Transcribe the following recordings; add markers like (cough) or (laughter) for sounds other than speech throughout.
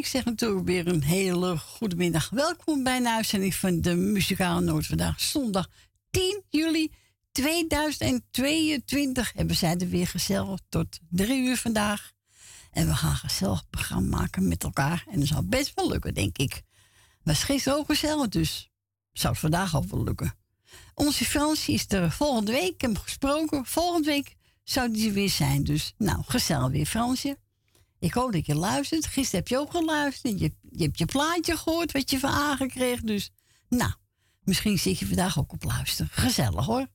ik zeg natuurlijk weer een hele goede middag. Welkom bij een van de Muzikale Noord. Vandaag zondag 10 juli 2022 hebben zij er weer gezellig tot drie uur vandaag. En we gaan gezellig programma maken met elkaar. En dat zal best wel lukken, denk ik. Was gisteren ook gezellig, dus zou het vandaag ook wel lukken. Onze Fransie is er volgende week. Heb hem gesproken. Volgende week zou die er weer zijn. Dus nou, gezellig weer, Fransje. Ik hoop dat je luistert. Gisteren heb je ook geluisterd. Je, je hebt je plaatje gehoord wat je van aangekregen. Dus nou, misschien zit je vandaag ook op luisteren. Gezellig hoor.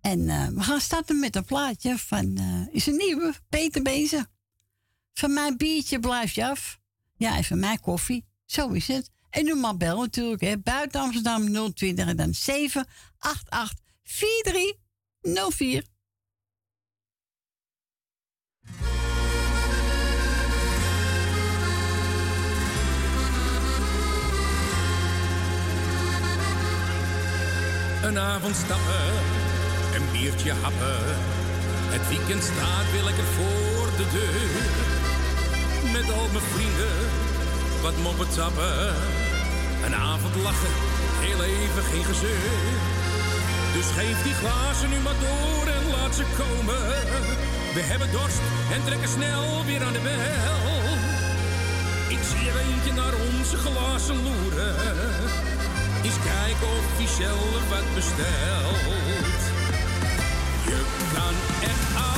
En eh, we gaan starten met een plaatje van, eh, is een nieuwe, Peter Bezen. Van mijn biertje blijf je af. Ja, en van mijn koffie. Zo is het. En doe maar bel natuurlijk, hè. Buiten Amsterdam 020 en dan 788 4304. Een avond stappen, een biertje happen. Het weekend staat weer lekker voor de deur. Met al mijn vrienden, wat moppen tappen. Een avond lachen, heel even geen gezeur. Dus geef die glazen nu maar door en laat ze komen. We hebben dorst en trekken snel weer aan de bel. Ik zie er eentje naar onze glazen loeren. Eens kijken of hij zelf wat bestelt. Je kan echt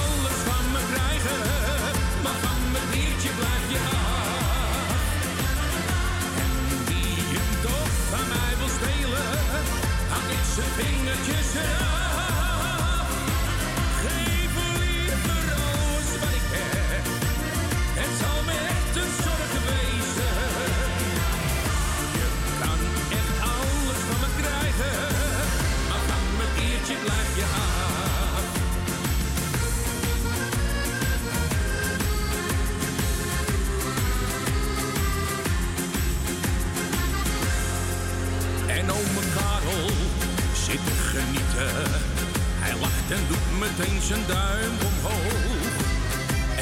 En doet meteen zijn duim omhoog.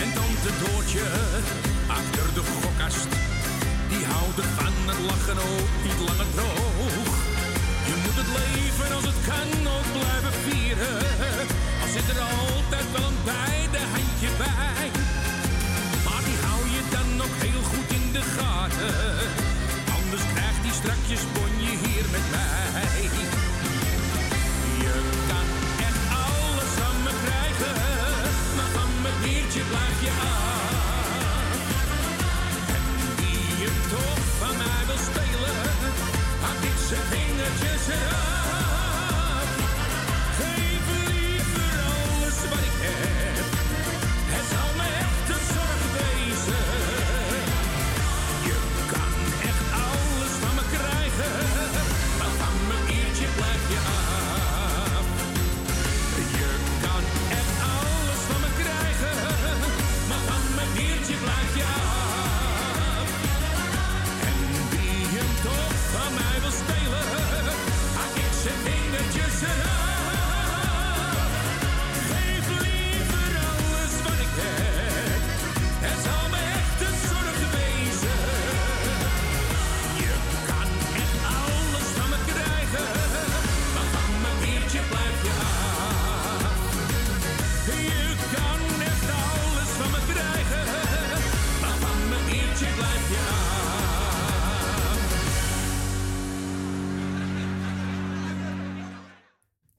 En tante Doortje achter de gokkast. Die houdt het van het lachen ook niet langer droog. Je moet het leven als het kan ook blijven vieren. Al zit er altijd wel een beide handje bij. Maar die hou je dan ook heel goed in de gaten. Anders krijgt die strakjes bonje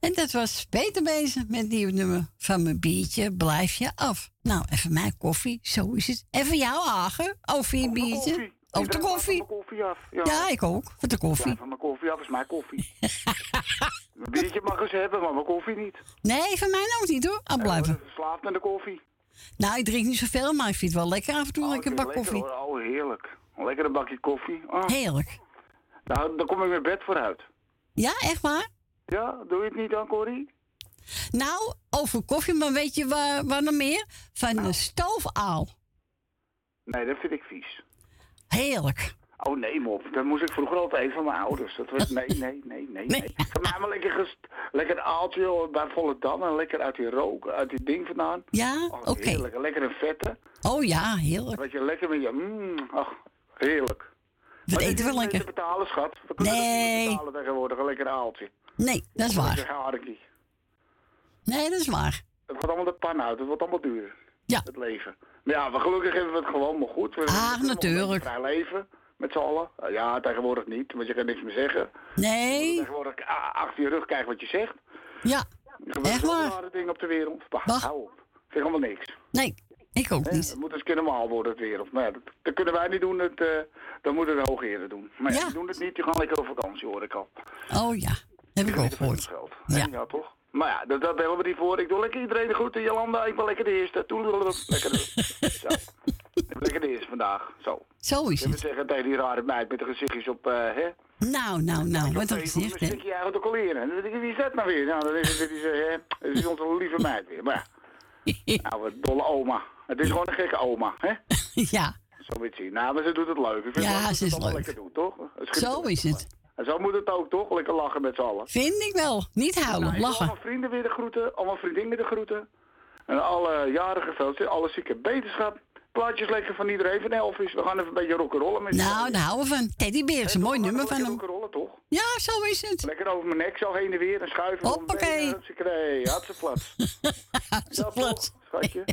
En dat was Peter bezig met het nieuwe nummer van mijn biertje. Blijf je af. Nou, even mijn koffie. Zo is het. Even jou, Hagen. Over je biertje. Over de koffie. Van mijn koffie af. Ja. Ja, ik ook. Voor de koffie. Ja, van mijn koffie af is mijn koffie. (laughs) mijn biertje mag eens hebben, maar mijn koffie niet. Nee, van mij ook niet hoor. Al blijven. Ik slaap met de koffie. Nou, ik drink niet zoveel, maar ik vind het wel lekker af en toe. Oh, lekker een bak koffie. hoor. Oh, heerlijk. Een lekkere bakje koffie. Ah. Heerlijk. Nou, daar kom ik mijn bed vooruit. Ja, echt waar? Ja, doe je het niet dan, Corrie? Nou, over koffie, maar weet je waar, waar nog meer? Van Nou. de stoofaal. Nee, dat vind ik vies. Heerlijk. Oh nee, mop. Dat moest ik vroeger altijd van mijn ouders. Dat was, nee, nee, nee, nee, Nee. mij maar lekker, gest, lekker een aaltje bij Volendam en lekker uit die rook, uit die ding vandaan. Ja, Oh, oké. heerlijk. Lekker een vette. Oh ja, heerlijk. Dat je lekker met je, mm, ach, heerlijk. Dat Maar eten we niet lekker. te betalen, schat. We kunnen Nee. niet betalen tegenwoordig, een lekker aaltje. Nee, dat is waar. Nee, dat is waar. Het wordt allemaal de pan uit, het wordt allemaal duur. Ja. Het leven. Maar ja, maar gelukkig hebben we het gewoon maar goed. We we een natuurlijk. Vrij leven, met z'n allen. Uh, Ja, tegenwoordig niet, want je kan niks meer zeggen. Nee, Tegenwoordig ah, achter je rug krijg wat je zegt. ja. Er Echt waar? rare dingen op de wereld. Bah, hou op. Vind ik allemaal niks. Nee, ik ook Hè? niet. Het moet eens kunnen worden, het wereld. Maar ja, dat, dat kunnen wij niet doen, dat, eh dat moeten de hoogheren doen. Maar ja, Ja. die doen het niet, die gaan lekker op vakantie, hoor ik al. Oh ja, heb ik ook gehoord. Ja. Toch? Maar ja, dat, dat bellen we niet voor. Ik doe lekker iedereen de groeten. Jolanda, ik ben lekker de eerste. Toedeloedeloe. Lekker de, (laughs) zo. Ik ben lekker de eerste vandaag. Zo. Zo is Ik het. zeggen tegen die rare meid met de gezichtjes op, eh hè? Nou, nou, nou, wat gezicht, Dan hè? stik je eigenlijk ook al in. En dan ik, wie is dat nou weer? Nou, dan is het die, eh, hè? Dat is onze lieve meid weer. Maar ja, (laughs) nou, wat dolle oma. Het is gewoon een gekke oma, hè? (laughs) Ja, Zo weet je. Nou, maar ze doet het leuk. Ik vind Ja, wel dat ze is leuk. lekker doet, toch? Zo is het. En zo moet het ook, toch? Lekker lachen met z'n allen. Vind ik wel. Niet Nou, huilen, ik wil lachen. Allemaal vrienden weer de groeten, allemaal vriendinnen de groeten. En alle jarigen veel, alle zieke beterschap. Plaatjes lekker van iedereen van Elvis. We gaan even een beetje rock'n'rollen met z'n Nou, allen. daar houden we van. Teddybeer is een mooi nummer van hem. rock'n'rollen, toch? Ja, zo is het. Lekker over mijn nek, zo heen en weer en schuiven. Hoppakee. Hartstikke, hartstikke plat. Schatje. (laughs)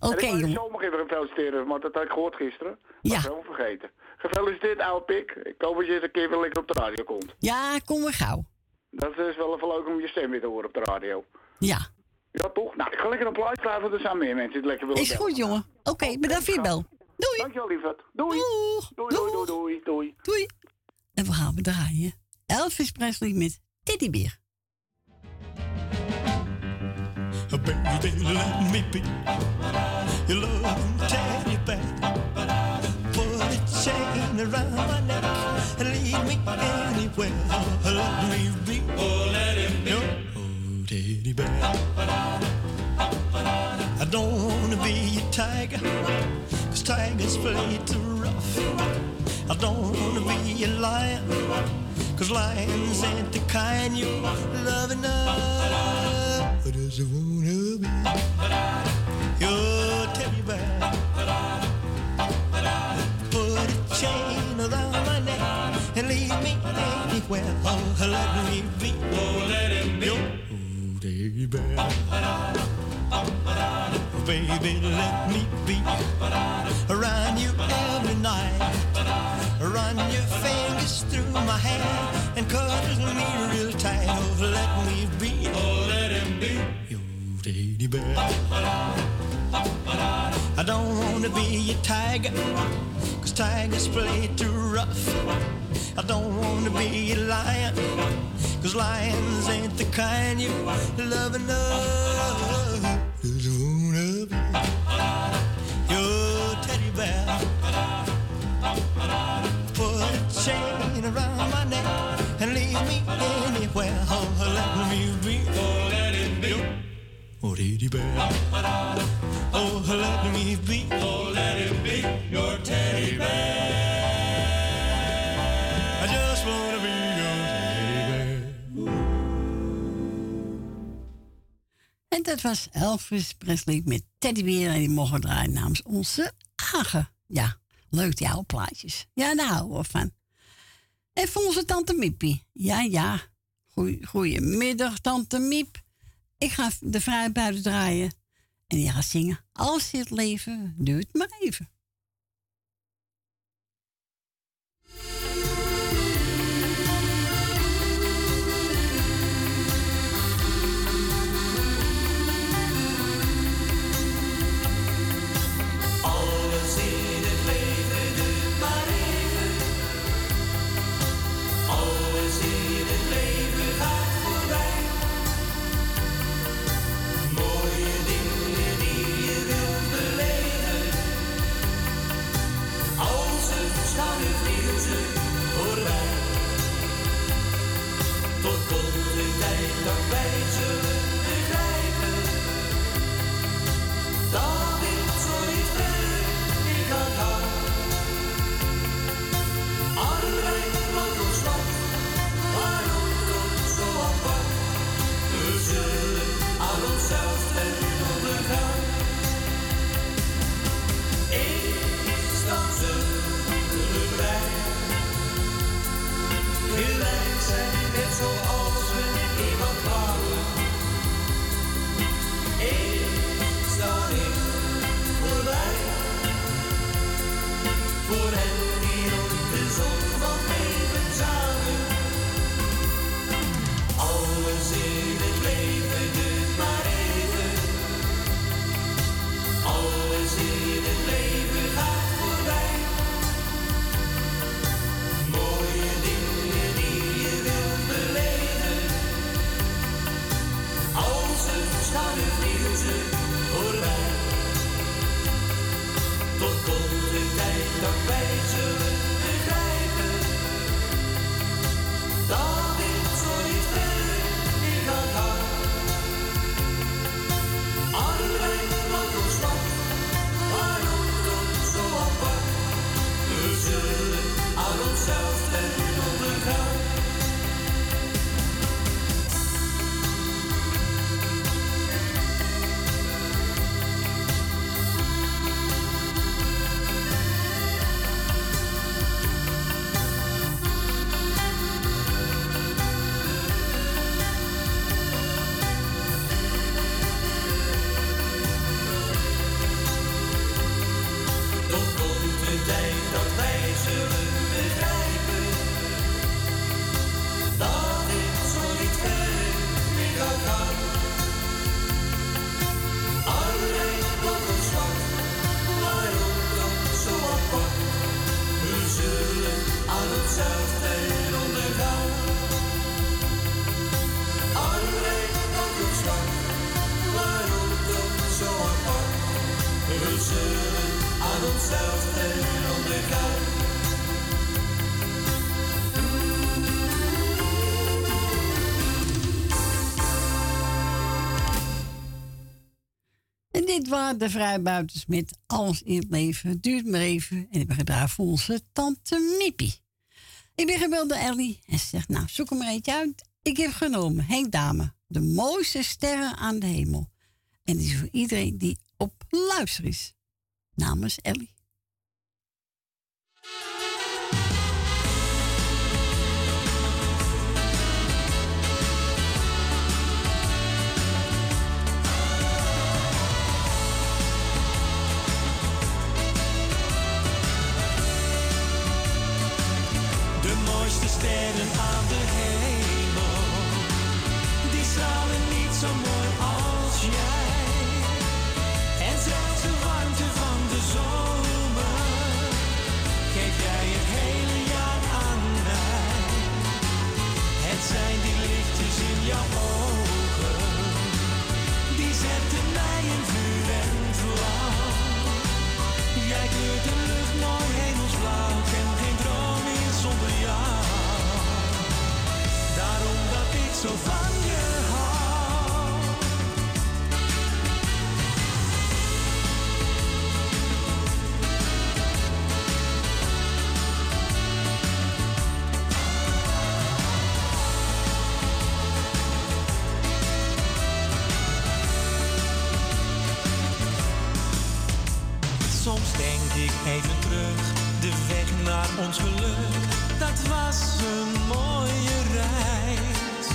Oké, en ik wil je jongen. zo nog even feliciteren, want dat had ik gehoord gisteren. Dat Ja. helemaal vergeten. Gefeliciteerd, oude pik. Ik hoop dat je eens een keer weer lekker op de radio komt. Ja, kom weer gauw. Dat is wel even leuk om je stem weer te horen op de radio. Ja, Ja, toch? Nou, ik ga lekker een plaatje vragen, want er zijn meer mensen die het lekker willen is bellen. goed, jongen. Oké, bedankt voor je bel. Doei. Dankjewel, lieverd. Doei. Doei, doei, doei, doei, doei. Doei. En we gaan draaien. Elvis Presley met Teddybeer. Baby, let me be your loving teddy bear. Chain around my neck and lead me anywhere. Let me be. Oh, let him be. Oh, teddy bear. I don't wanna be a tiger, cause tigers play too rough. I don't wanna be a lion, cause lions ain't the kind you love enough. I just wanna be and lead me anywhere. Oh, let me be. Oh, let him be. Oh, teddy bear. Baby, let me be around you every night. Run your fingers through my hair and cuddle me real tight. Oh, let me be. Oh, let him be. Your teddy bear. I don't wanna be a tiger, cause tigers play too rough. I don't wanna be a lion, cause lions ain't the kind you love enough. Just wanna be your teddy bear. Put a chain around my neck and leave me anywhere. Oh, teddy bear. Oh, let me be. Oh, let it be your teddy bear. I just wanna be your teddy bear. En dat was Elvis Presley met Teddybeer. En die mogen draaien namens onze Agen. Ja, leuk die oude plaatjes. Ja, daar houden we van. En voor onze tante Miepie. Ja, ja. Goeie, goedemiddag, tante Miep. Ik ga de vrije buiten draaien. En die gaat zingen. Als dit leven duurt maar even. De vrijbuiters met Alles in het leven. Duurt maar even. En ik ben gedraaid voor onze tante Mippie. Ik ben gebeld door Ellie en ze zegt, nou, zoek er maar eentje uit. Ik heb genomen, Henk Dame, de mooiste sterren aan de hemel. En die is voor iedereen die op luister is. Namens Ellie. Sterren aan de ons geluk, dat was een mooie reis.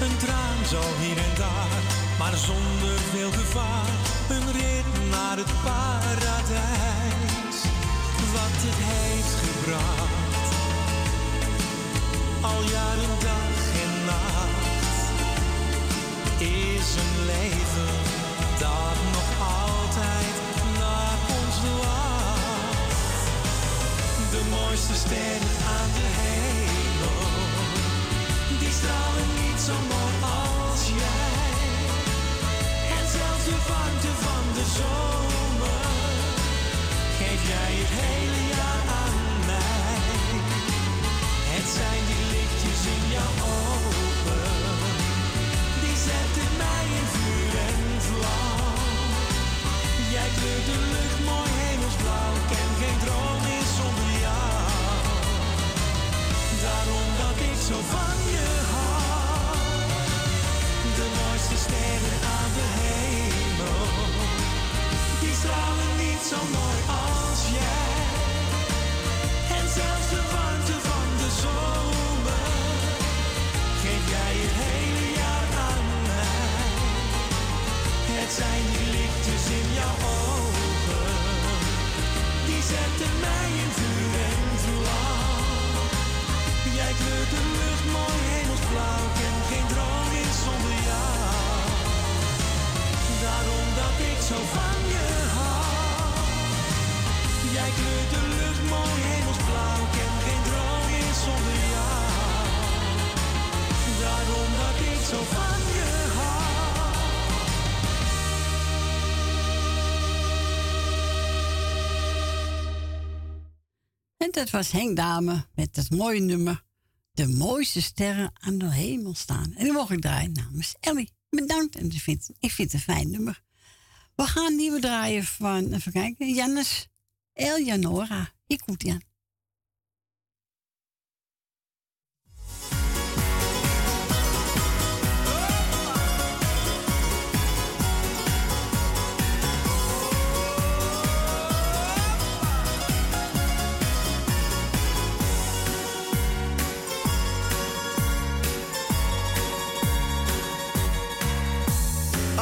Een traan zo hier en daar, maar zonder veel gevaar. Een rit naar het paradijs, wat het heeft gebracht. Al jaren dag en nacht is een leven dat sterren aan de hemel, die stralen niet zo mooi als jij. En zelfs de warmte van de zomer geef jij het hele jaar aan mij. Het zijn die lichtjes in jouw ogen, die zetten mij in vuur en vlam. Jij kleurt de lucht zo mooi als jij. En zelfs de warmte van de zomer geef jij het hele jaar aan mij. Het zijn die lichtjes in jouw ogen, die zetten mij in vuur en vlam. Jij kleurt de lucht mooi hemelsblauw, ken geen droom is zonder jou. Daarom dat ik zo van En dat was Henk Dame met het mooie nummer. De mooiste sterren aan de hemel staan. En die mocht ik draaien namens Ellie. Bedankt. En ik vind, het een fijn nummer. We gaan nieuwe draaien van, even kijken, Jannes Eljanora. Ik goed, Jan.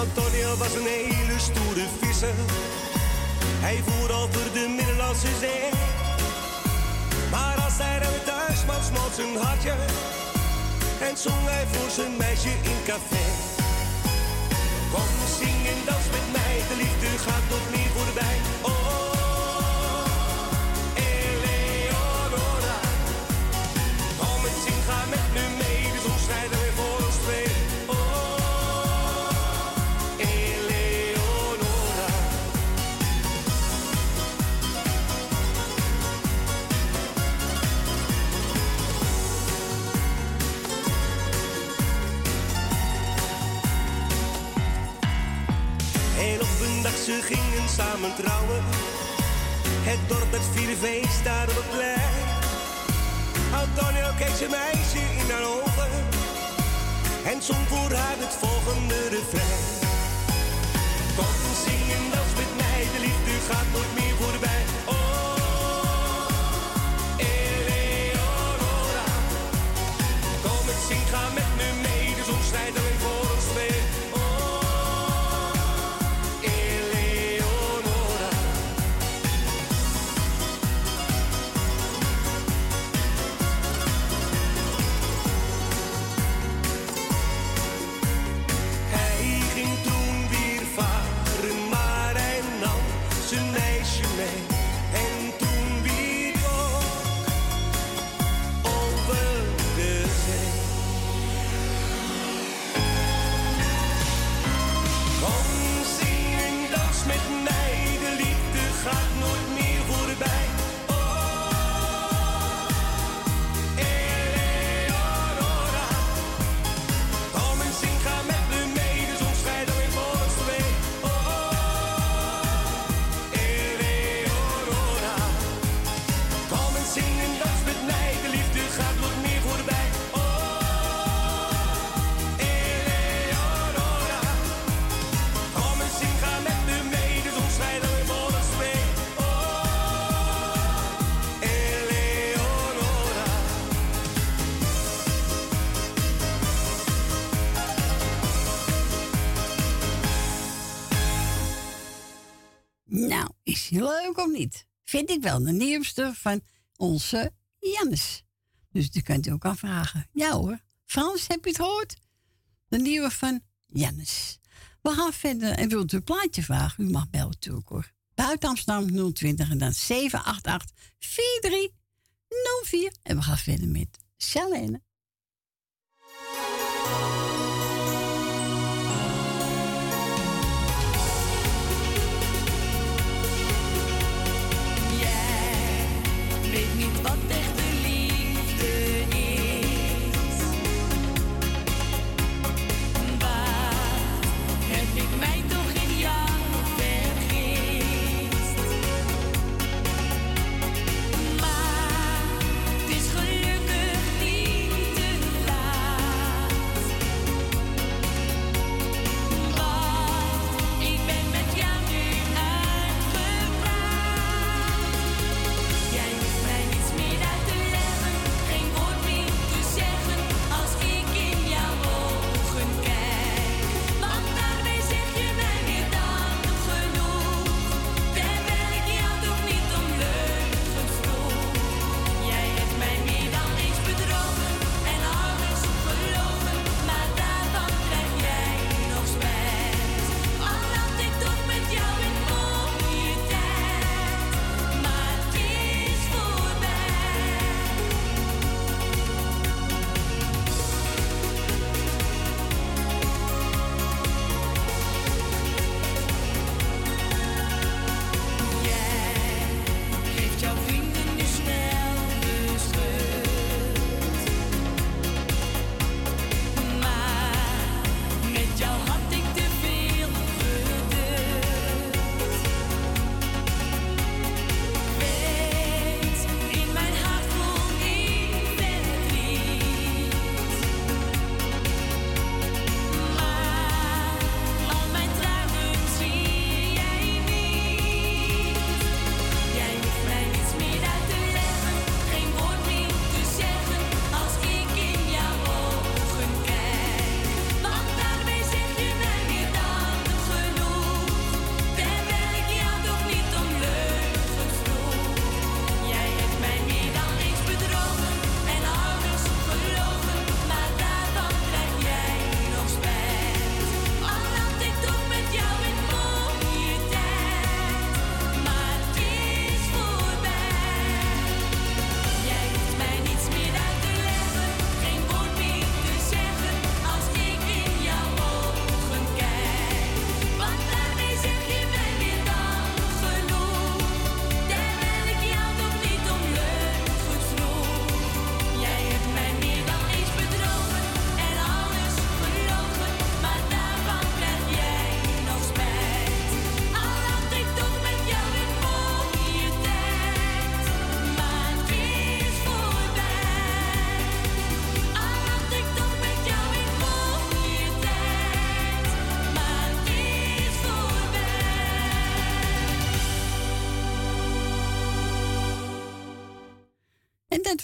Antonio was een hele stoere visser. Hij voer over de Middellandse Zee. Maar als hij dan thuis kwam, smolt zijn hartje. En zong hij voor zijn meisje in café. Kom, zing en dans met mij, de liefde gaat tot meer voorbij. Ze gingen samen trouwen. Het dorp met vierde feest daar op het. Antonio keek zijn meisje in haar ogen. En zong voor haar het volgende refrein. Kom zing en dans met mij, de liefde gaat nooit meer of niet? Vind ik wel de nieuwste van onze Jannes. Dus die kunt u ook aanvragen. Ja hoor. Frans, heb je het gehoord? De nieuwe van Jannes. We gaan verder en wilt u een plaatje vragen? U mag bellen natuurlijk hoor. Buiten Amsterdam 020 en dan 788 4304. En we gaan verder met Charlene.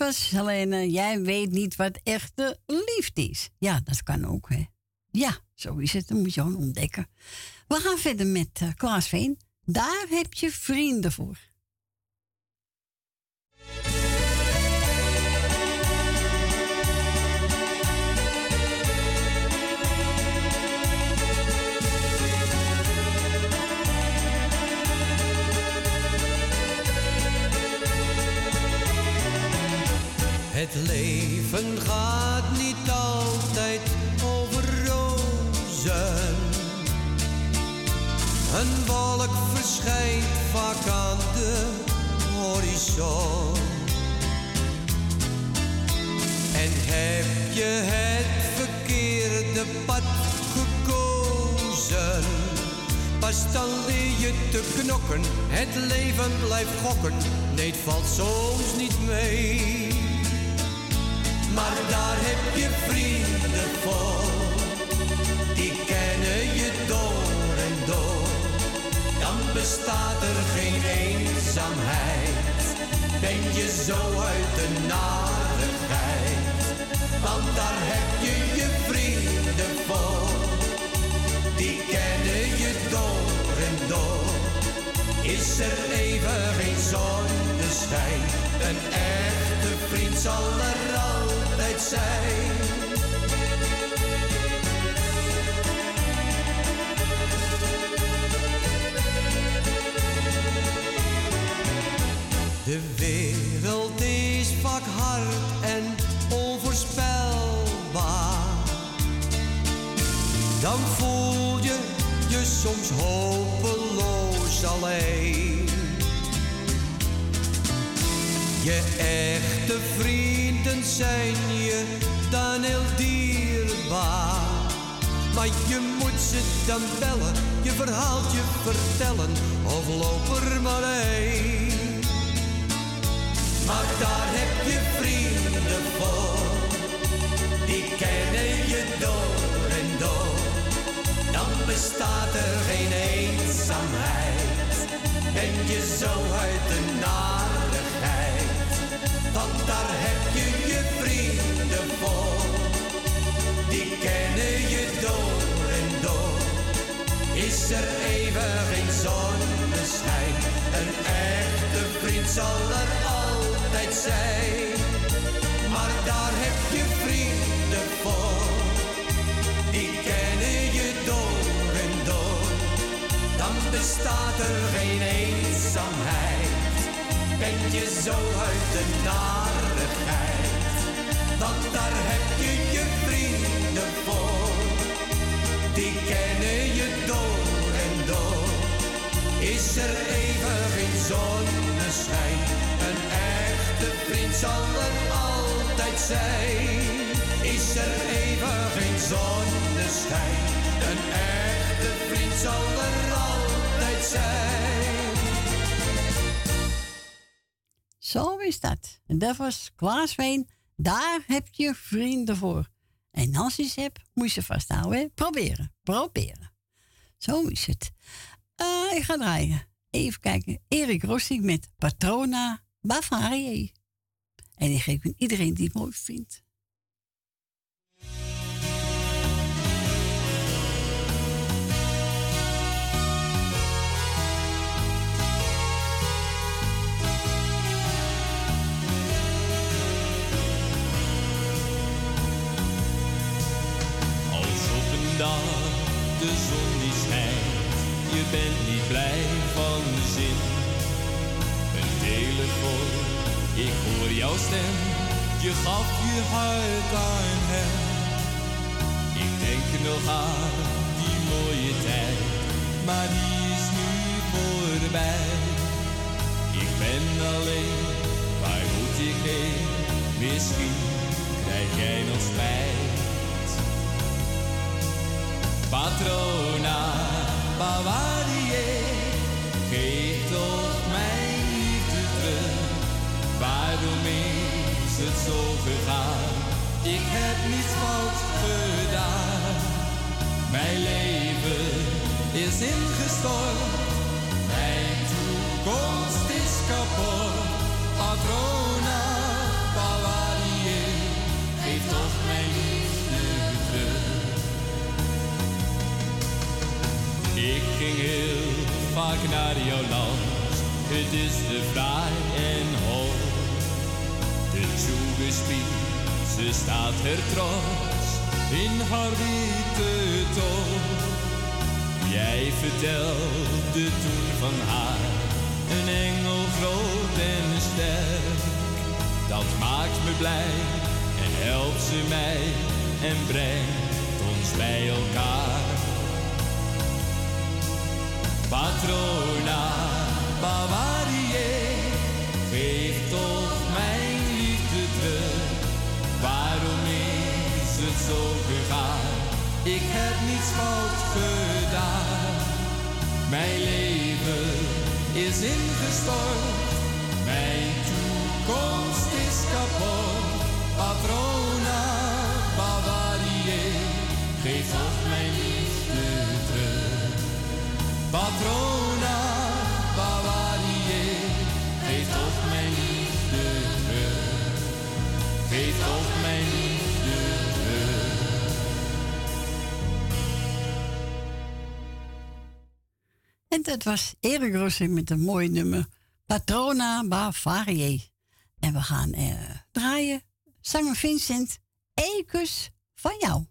Was Helene. Jij weet niet wat echte liefde is. Ja, dat kan ook, hè. Ja, zo is het. Dat moet je gewoon ontdekken. We gaan verder met uh, Klaas Veen. Daar heb je vrienden voor. Het leven gaat niet altijd over rozen. Een wolk verschijnt vaak aan de horizon. En heb je het verkeerde pad gekozen, pas dan leer je te knokken. Het leven blijft gokken, nee, het valt soms niet mee. Maar daar heb je vrienden voor, die kennen je door en door. Dan bestaat er geen eenzaamheid, ben je zo uit de narigheid. Want daar heb je je vrienden voor, die kennen je door en door. Is er even geen zonneschijn, een echte vriend zal er zijn. De wereld is vaak hard en onvoorspelbaar. Dan voel je je soms hopeloos alleen. Je echte vrienden zijn je dan heel dierbaar. Maar je moet ze dan bellen, je verhaaltje vertellen of loop er maar heen. Maar daar heb je vrienden voor, die kennen je door en door. Dan bestaat er geen eenzaamheid, ben je zo uit de narigheid. Want daar heb je die kennen je door en door. Is er even geen zonneschijn, een echte vriend zal er altijd zijn. Maar daar heb je vrienden voor, die kennen je door en door. Dan bestaat er geen eenzaamheid, ben je zo uit de narigheid. Want daar heb je je vrienden voor, die kennen je door en door. Is er even geen zonneschijn, een echte vriend zal er altijd zijn. Is er even geen zonneschijn, een echte vriend zal er altijd zijn. Zo is dat. En dat was Klaas Veen. Daar heb je vrienden voor. En als je ze hebt, moet je ze vasthouden. hè? Proberen. Proberen. Zo is het. Eh, ik ga draaien. Even kijken. Erik Rossi met Patrona Bavaria. En die geef ik iedereen die het mooi vindt. Dag de zon die schijnt, je bent niet blij van de zin. Een telefoon, ik hoor jouw stem, je gaf je hart aan hem. Ik denk nog aan die mooie tijd, maar die is nu voorbij. Ik ben alleen, waar moet ik heen? Misschien krijg jij nog spijt. Patrona, Bavarie, geef toch mijn liefde terug. Waarom is het zo gegaan? Ik heb niets fout gedaan. Mijn leven is ingestort, mijn toekomst is kapot. Patrona, Ik ging heel vaak naar jouw land. Het is de fraai en hoog. De toegespied, ze staat er trots in haar witte toon. Jij vertelde toen van haar, een engel groot en sterk. Dat maakt me blij en helpt ze mij en brengt ons bij elkaar. Patrona Bavarie, geef toch mijn liefde terug. Waarom is het zo gegaan? Ik heb niets fout gedaan. Mijn leven is ingestort. Mijn toekomst is kapot. Patrona Bavarie, geef toch mijn liefde terug. Geef toch mijn liefde terug. En dat was Erik Rossing met een mooi nummer. Patrona Bavarie. En we gaan eh, draaien. Zanger Vincent, één kus van jou.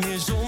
Nu al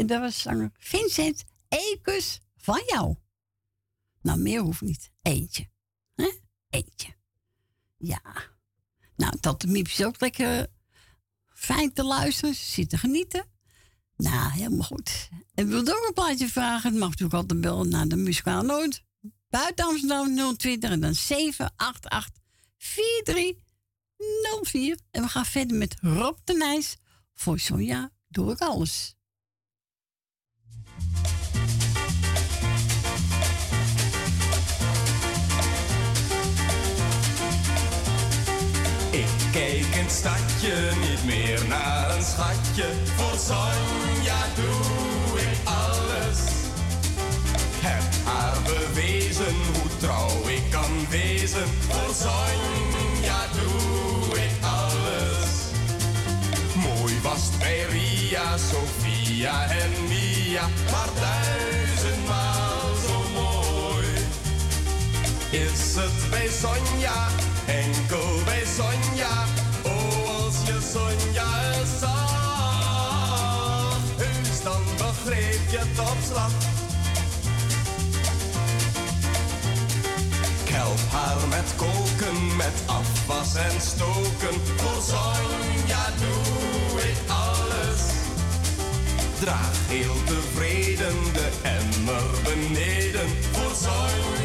En dat was zanger Vincent, één kus van jou. Nou, meer hoeft niet. Eentje. Eentje. Ja. Nou, Tante Miep is ook lekker fijn te luisteren. Zit te genieten. Nou, helemaal goed. En wil ook een plaatje vragen? Mag ook altijd bellen naar de muzikale noot. Buiten Amsterdam 020 en dan 788 4304. En we gaan verder met Rob de Nijs Voor Sonja doe ik alles. Kijk in het stadje niet meer naar een schatje. Voor Sonja doe ik alles. Heb haar bewezen hoe trouw ik kan wezen. Voor Sonja doe ik alles. Mooi was het bij Ria, Sofia en Mia. Maar duizendmaal zo mooi. Is het bij Sonja, enkel bij Sonja. Oh, als je Sonja zag, heus dan begreep je het op slag. Ik help haar met koken, met afwas en stoken. Voor Sonja doe ik alles. Draag heel tevreden de emmer beneden. Voor Sonja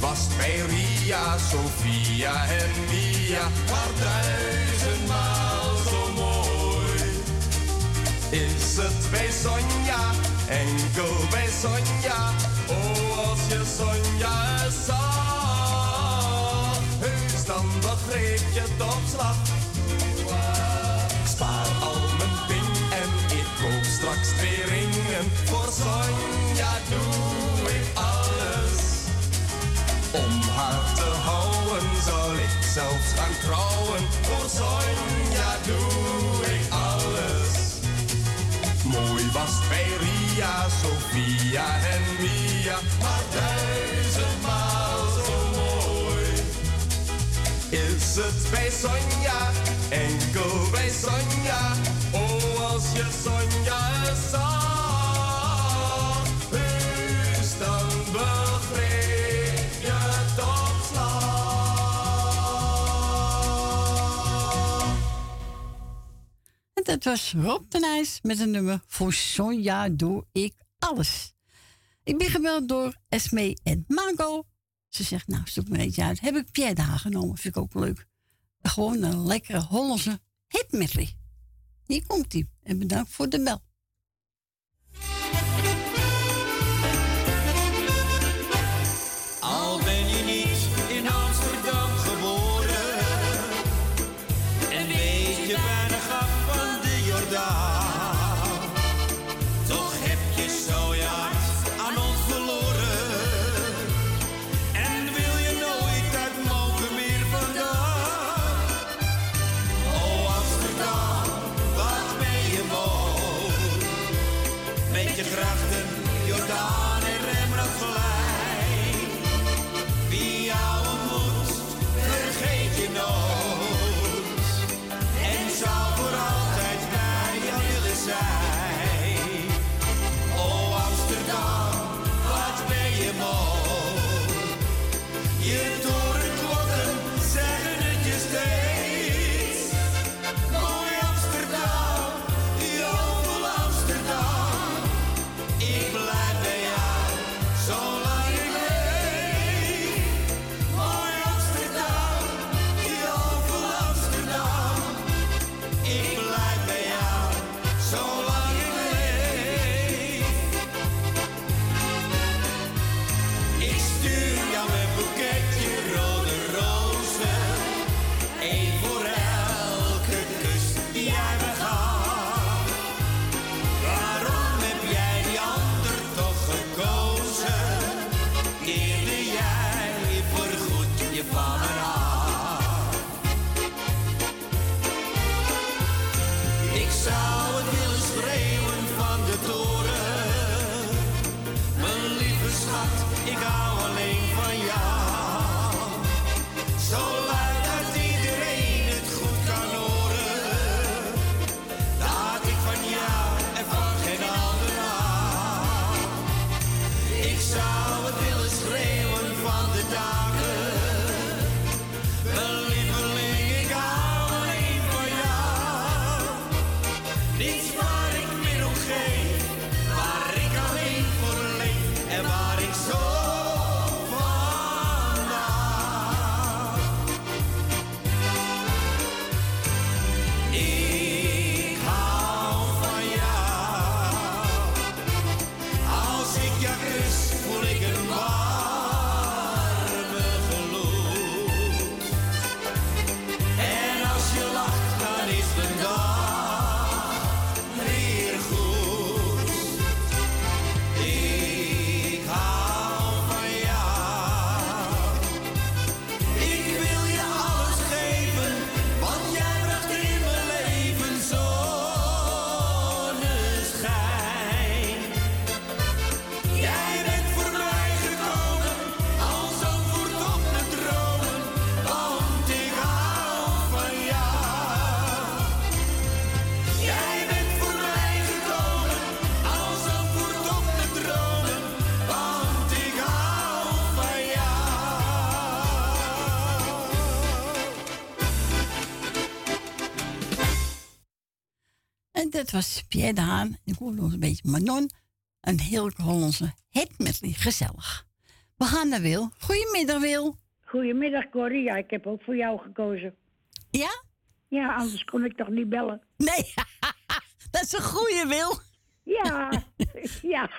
was bij Ria, Sofia en Mia. Maar duizendmaal zo mooi. Is het bij Sonja, enkel bij Sonja. Oh, als je Sonja bij Ria, Sofia en Mia. Maar duizendmaal zo mooi. Is het bij Sonja, dat was Rob de Nijs met een nummer Voor Sonja doe ik alles. Ik ben gebeld door Esme en Margot. Ze zegt, nou, zoek maar eentje uit. Heb ik Pierre genomen, vind ik ook leuk. Gewoon een lekkere Hollandse hit medley. Hier komt ie. En bedankt voor de bel. Dat was Pierre de Haan. Ik hoorde nog een beetje Manon. Een heel Hollandse het met gezellig. We gaan naar Wil. Goedemiddag, Wil. Goedemiddag, Corrie. Ja, ik heb ook voor jou gekozen. Ja? Ja, anders kon ik toch niet bellen. Nee, (laughs) dat is een goede Wil. Ja, (laughs) ja.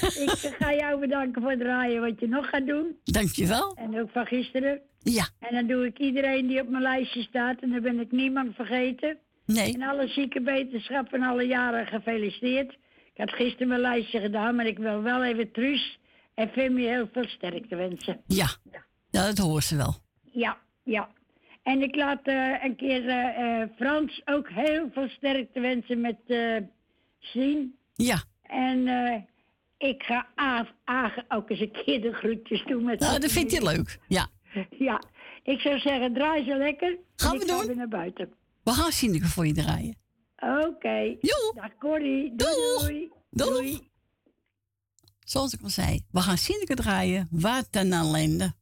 Ik ga jou bedanken voor het draaien wat je nog gaat doen. Dankjewel. En ook van gisteren. Ja. En dan doe ik iedereen die op mijn lijstje staat. En dan ben ik niemand vergeten. Nee. En alle zieke wetenschap van alle jaren gefeliciteerd. Ik had gisteren mijn lijstje gedaan, maar ik wil wel even Truus en Femi heel veel sterkte wensen. Ja. Ja, dat hoort ze wel. Ja, ja. En ik laat eh, een keer eh, eh, Frans ook heel veel sterkte wensen met zien. Ja. En ik ga Aaf ook eens een keer de groetjes doen met Nou, dat vindt hij leuk. Ja. Ja, ik zou zeggen, draai ze lekker. Gaan En we ik ga weer naar buiten. We gaan Sineke voor je draaien. Oké. Dag Corrie. Doei, doei. Doeg. Zoals ik al zei, we gaan Sineke draaien. Wat een ellende.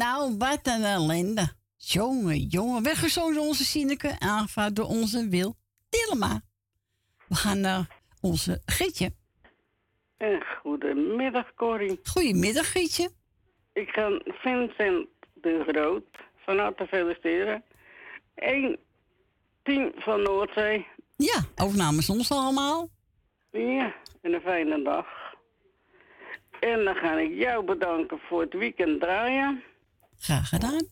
Nou, wat een ellende. Jongen, jongen. Weggezogen door onze Sineke. Aangevraagd door onze Wil Dillema. We gaan naar onze Gietje. En goedemiddag, Corrie. Goedemiddag, Gietje. Ik ga Vincent de Groot van harte feliciteren. 1 10 van Noordzee. Ja, ook namens ons allemaal. Ja, en een fijne dag. En dan ga ik jou bedanken voor het weekend draaien. Graag gedaan.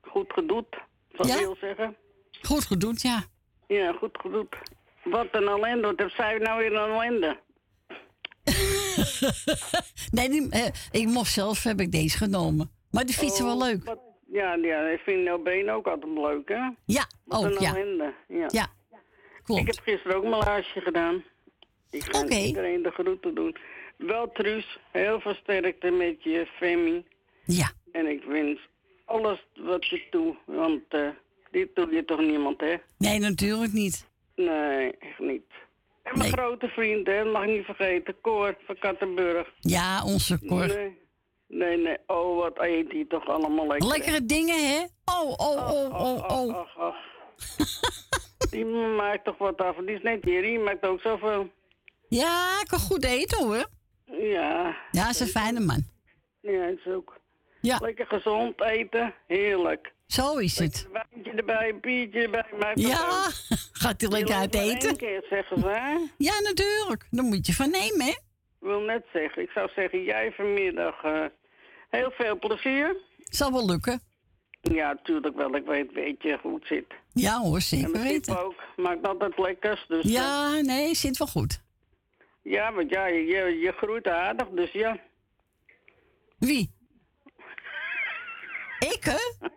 Goed gedoet, wat Ja? wil zeggen. Goed gedoet, ja. Ja, goed gedoet. Wat een ellende, wat heb zij nou weer een ellende? (laughs) nee, die, eh, ik mocht zelf, heb ik deze genomen. Maar die fietsen wel leuk. Oh, Wat- ja, ja, ik vind jouw been ook altijd leuk, hè? Ja, Wat ook, een ja. ellende, ja. Ja, klopt. Ik heb gisteren ook mijn laarsje gedaan. Ik ga iedereen de groeten doen. Wel, Truus, heel veel sterkte met je Femi. Ja. En ik wens alles wat je doet, want eh, dit doe je toch niemand, hè? Nee, natuurlijk niet. Nee, echt niet. En mijn grote vriend, hè, mag ik niet vergeten, Koor van Kattenburg. Ja, onze Cor. Nee, nee, nee. Oh, wat eet hij toch allemaal lekker. hè? Lekkere dingen, hè? Oh, oh, oh, oh, oh. Ach, ach. (laughs) Die maakt toch wat af. Die is net hier, die maakt ook zoveel. Ja, ik kan goed eten, hoor. Ja. Ja, is een fijne man. Ja, is ook. Ja. Lekker gezond eten, heerlijk. Zo is het. Wijntje erbij, een biertje erbij. Ja, (laughs) gaat hij lekker uit eten? keer, zeggen ze, hè? Ja, natuurlijk. Dan moet je van nemen, hè? Ik wil net zeggen, ik zou zeggen, jij vanmiddag eh, heel veel plezier. Zal wel lukken. Ja, tuurlijk wel. Ik weet, weet je hoe het zit. Ja hoor, En zeker weten. ook. Maakt altijd lekkers. Dus, eh, Ja, nee, zit wel goed. ja, want ja, je, je, je groeit aardig, dus ja. Wie? Ik, hè?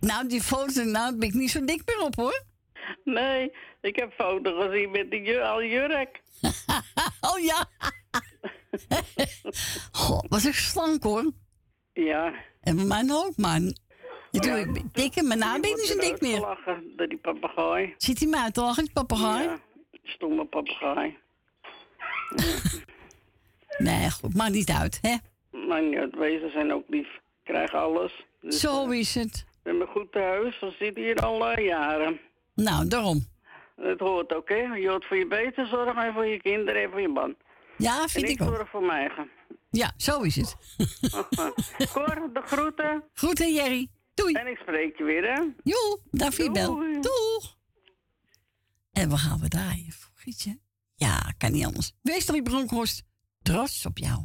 Nou, die foto, nou ben ik niet zo dik meer op, hoor. Nee, ik heb foto gezien met die al jurk. (laughs) oh ja. Goh, was ik slank, hoor. Ja. En bij mij ook, man. Je doet ik dik en mijn naam ben ik niet zo dik meer. Lachen door die papegaai. Zit hij mij uit te lachen, die papegaai? Ja, stomme papegaai. (laughs) Nee, goed, maakt niet uit, hè? Maar niet uit, wezen zijn ook lief. Krijgen alles. Dus, Zo is het. We hebben goed thuis. We zitten hier al eh, jaren. Nou, daarom. Het hoort ook, hè. Je hoort voor je beter zorgen en voor je kinderen en voor je man. Ja, vind en ik ook. zorg voor mij eigen. Ja, zo is het. (laughs) Cor, de groeten. Groeten, Jerry. Doei. En ik spreek je weer, hè. Joe, daar voor je bel. Doeg. En we gaan we draaien Gietje. Ja, kan niet anders. Westerly Bronkhorst, trots op jou.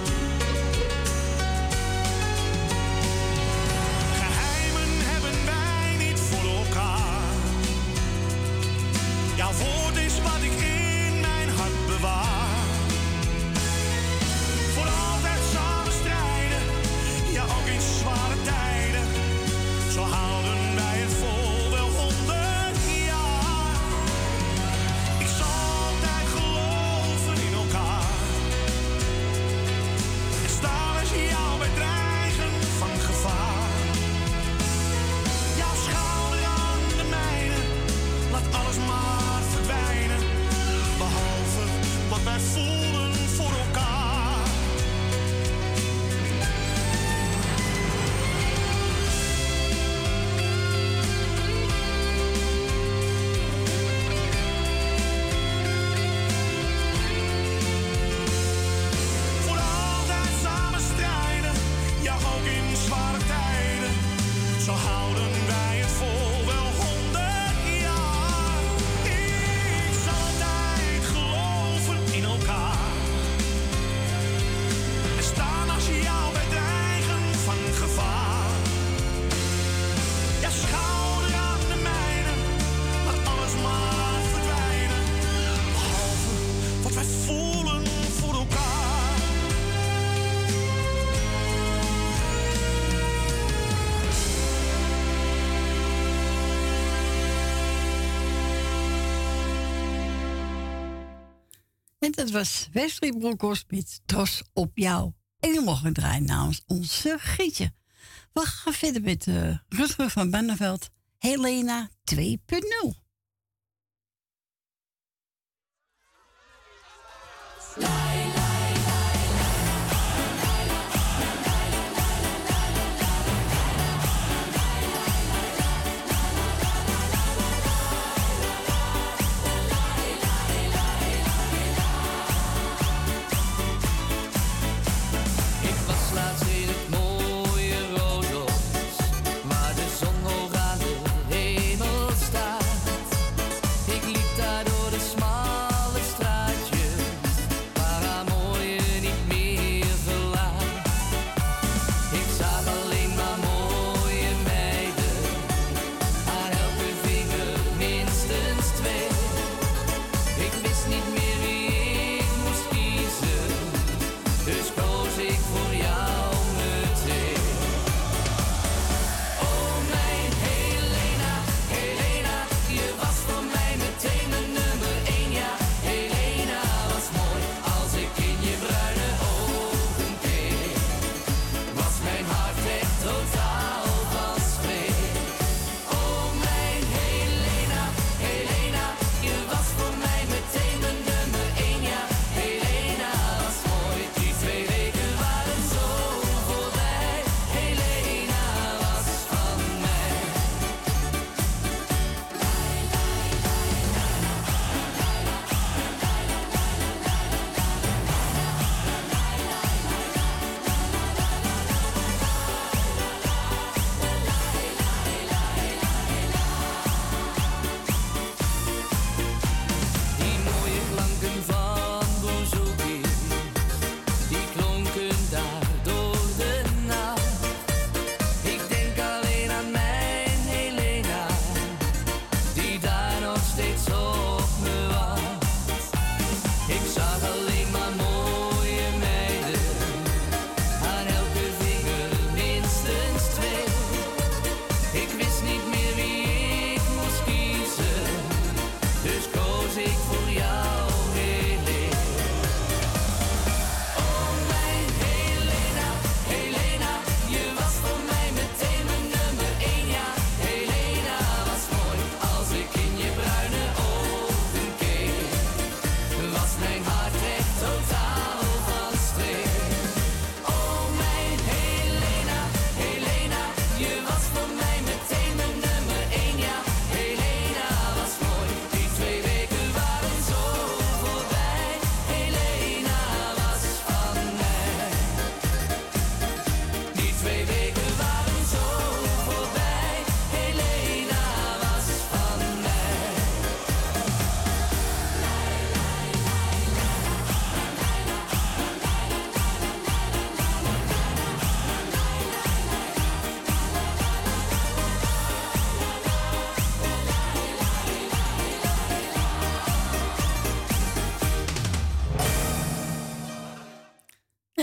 dat was Wesley Bronkhorst met op jou. En je mocht draaien namens onze Gietje. We gaan verder met uh, Rutger van Benneveld, Helena 2.0.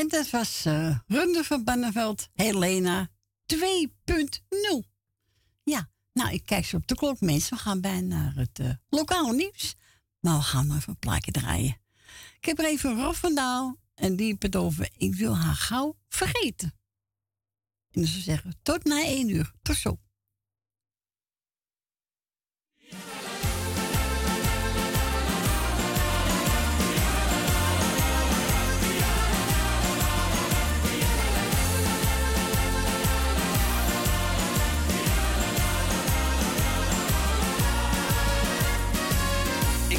Dat was uh, Runde van Banneveld, Helena 2.0. Ja, nou, ik kijk zo op de klok, mensen. We gaan bijna naar het eh, lokaal nieuws. Maar we gaan nog even een plaatje draaien. Ik heb er even Rob van Daal en die bedoven. Ik wil haar gauw vergeten. En ze zeggen, tot na één uur. Tot zo.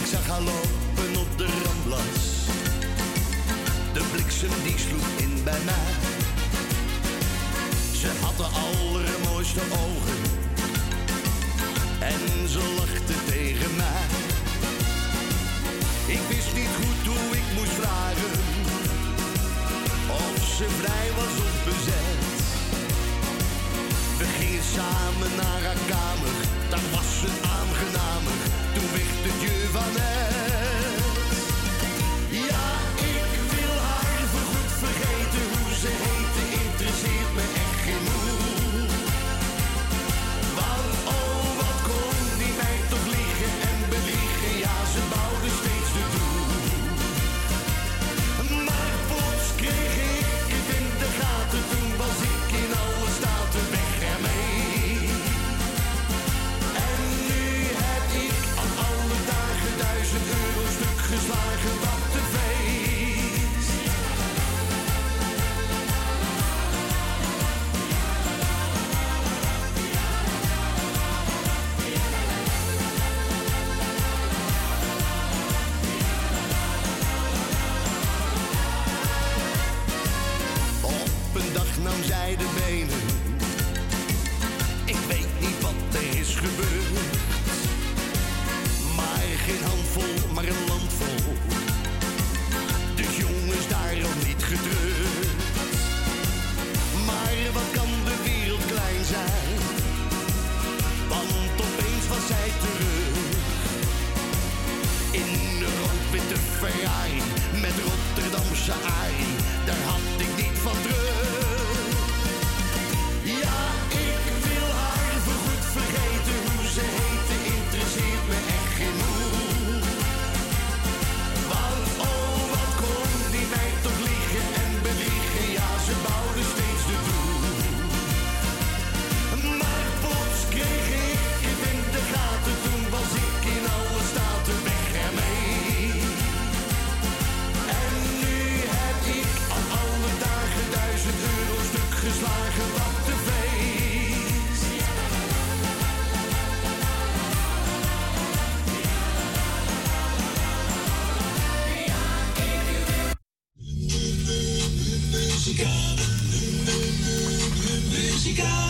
zag haar lopen op de ramblas. De bliksem die sloeg in bij mij. Ze had de allermooiste ogen. En ze lachte tegen mij. Ik wist niet goed hoe ik moest vragen. Of ze vrij was of bezet. We gingen samen naar haar kamer. met Rotterdamse aai. go.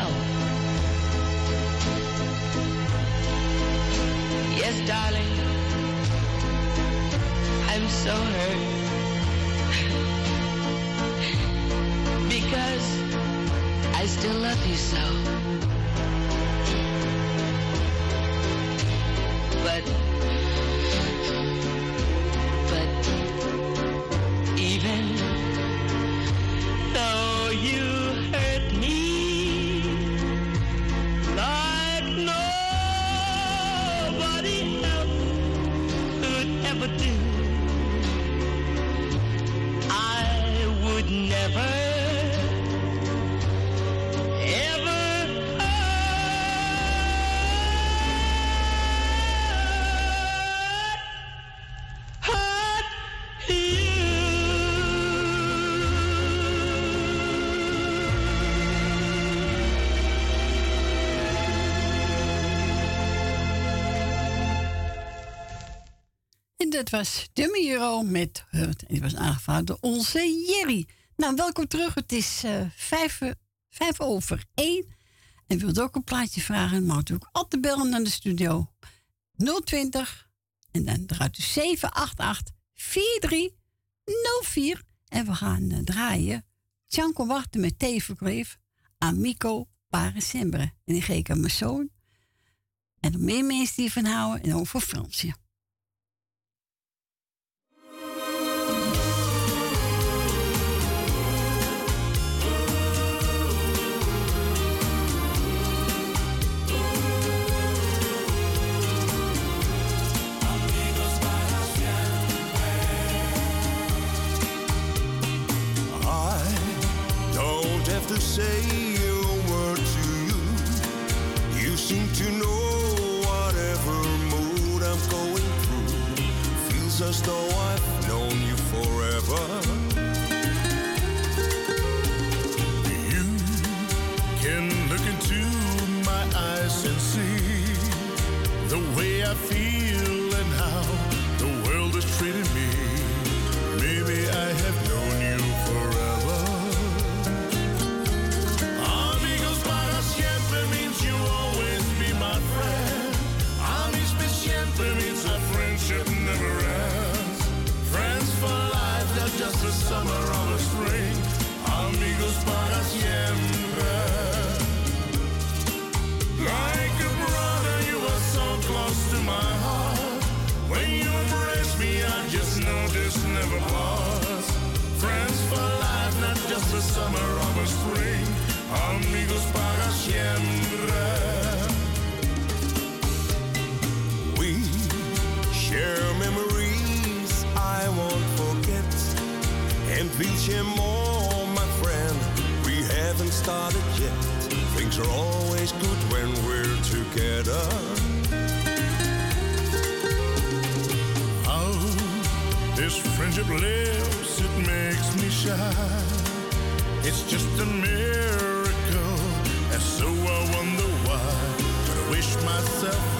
well. Yes, darling, I'm so hurt. (laughs) because I still love you so. But dat was de Euro met. En die was aangevraagd door onze Jerry. Nou, welkom terug. Het is eh, vijf, over één. En wilt ook een plaatje vragen, mag u ook altijd bellen naar de studio. 020 en dan draait u 788 4304. En we gaan eh, draaien. Tjanko wachten met Teverkleef. Amico Parasembre. En die geef ik aan mijn zoon. En nog meer mensen die van houden. En ook voor Fransje. Say Things are always good when we're together. How this friendship lives, it makes me shy. It's just a miracle, and so I wonder why. But I wish myself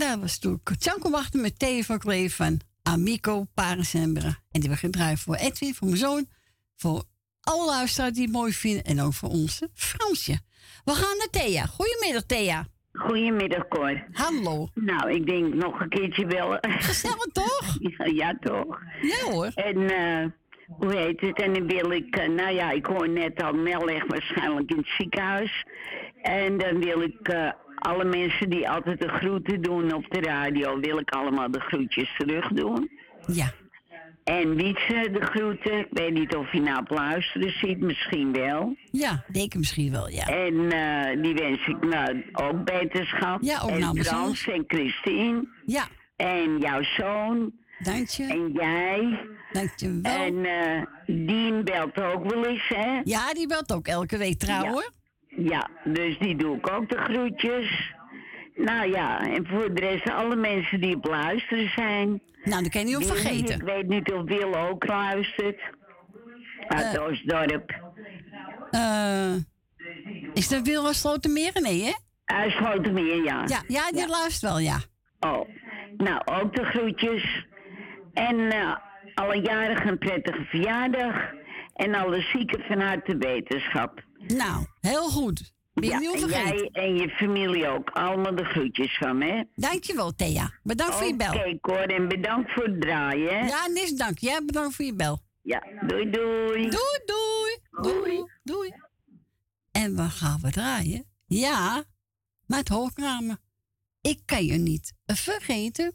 Daar was toen Tjanko wachten met Theo van Kleef van Amico Parasembre. En die hebben gedraaid voor Edwin, voor mijn zoon. Voor alle luisteraars die het mooi vinden. En ook voor onze Fransje. We gaan naar Thea. Goedemiddag, Thea. Goedemiddag, Cor. Hallo. Nou, ik denk nog een keertje bellen. Gezellig, toch? (laughs) ja, ja, toch? Ja, hoor. En, eh, hoe heet het? En dan wil ik, eh, nou ja, ik hoor net al, Mel ligt waarschijnlijk in het ziekenhuis. En dan wil ik eh, alle mensen die altijd de groeten doen op de radio, wil ik allemaal de groetjes terug doen. Ja. En Wietse de groeten. Ik weet niet of hij nou op luisteren ziet, misschien wel. Ja, denk ik misschien wel, ja. En eh, die wens ik nou ook beterschap. Ja, ook en namens Frans en Christine. Ja. En jouw zoon. Dank je. En jij. Dank je wel. En eh Dien belt ook wel eens, hè? Ja, die belt ook elke week trouw, Ja. Ja, dus die doe ik ook de groetjes. Nou ja, en voor de rest alle mensen die op luisteren zijn. Nou, daar kan je niet op vergeten. Ik weet niet of Wil ook luistert. Uit Eh. Oostdorp. Eh, is dat Wilma Slotermeer? Nee, hè? Uit Slotermeer, ja. Ja, ja die luistert wel, ja. Oh, nou, ook de groetjes. En eh, alle jarigen een prettige verjaardag. En alle zieken van harte wetenschap. Nou, heel goed. Ben je ja, niet en vergeten. jij en je familie ook. Allemaal de groetjes van me. Dankjewel, Thea. Bedankt voor je bel. Oké, Cor, en bedankt voor het draaien. Ja, niks dank. Jij bedankt voor je bel. Ja, doei doei. Doei doei. Doei. Doei. En waar gaan we draaien? Ja, met hoognamen. Ik kan je niet vergeten.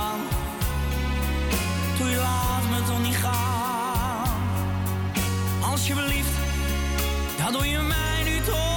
Doe je laat me toch niet gaan. Alsjeblieft, dat doe je mij nu toch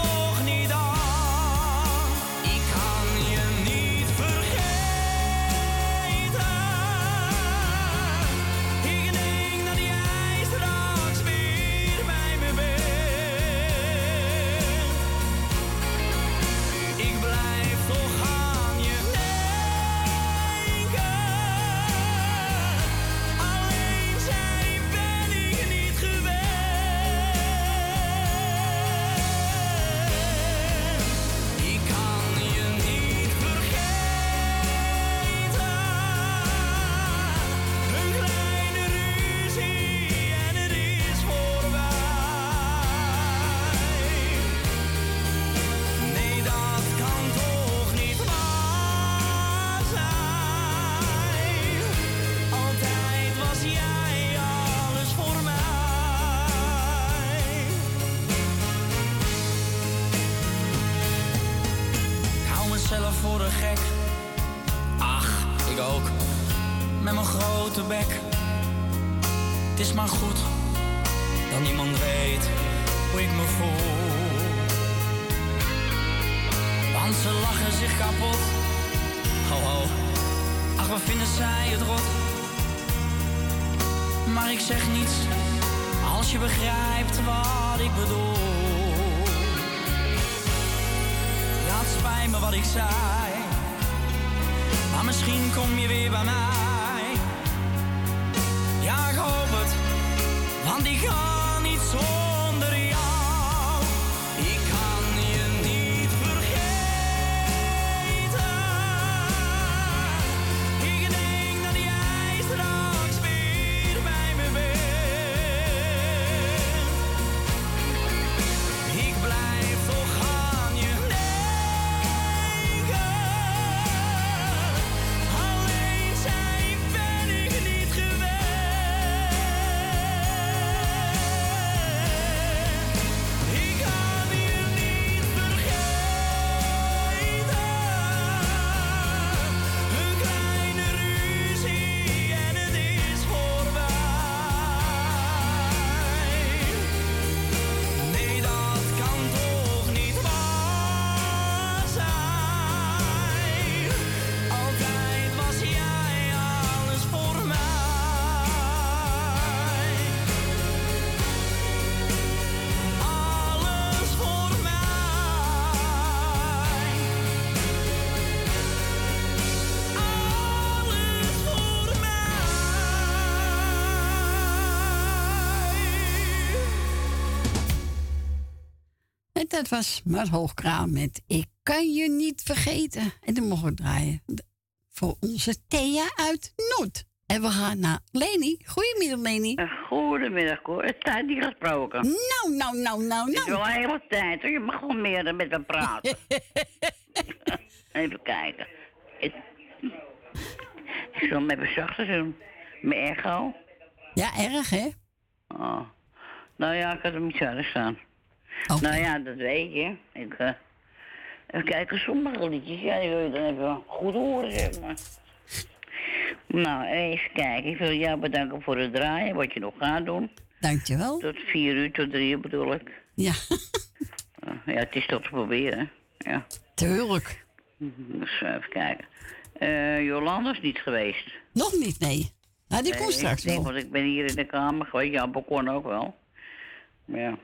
En dat was Mart Hoogkraam met Ik kan je niet vergeten. En dan mogen we draaien voor onze Thea uit Noord. En we gaan naar Leni. Goedemiddag, Leni. Goedemiddag, hoor. Het tijd niet gesproken. Nou, nou, nou, nou, Het is nou. wel een hele tijd, hoor. Je mag wel meer met me praten. (laughs) even kijken. Ik, ik zal hem even zachter doen. Mijn echo. Ja, erg, hè? Oh. Nou ja, ik had hem niet harder staan. Nou ja, dat weet je. Ik, eh, even kijken, sommige liedjes, ja, die wil je dan even goed horen, zeg maar. Nou, even kijken. Ik wil jou bedanken voor het draaien, wat je nog gaat doen. Dankjewel. Tot vier uur, tot drie uur bedoel ik. Ja. (laughs) Eh, ja, het is toch te proberen, ja. Tuurlijk. Dus even kijken. Eh Jolanda is niet geweest. Nog niet, nee. Nou, die komt straks ik denk, wel. Want ik ben hier in de kamer geweest. Ja, balkon ook wel. Maar Ja.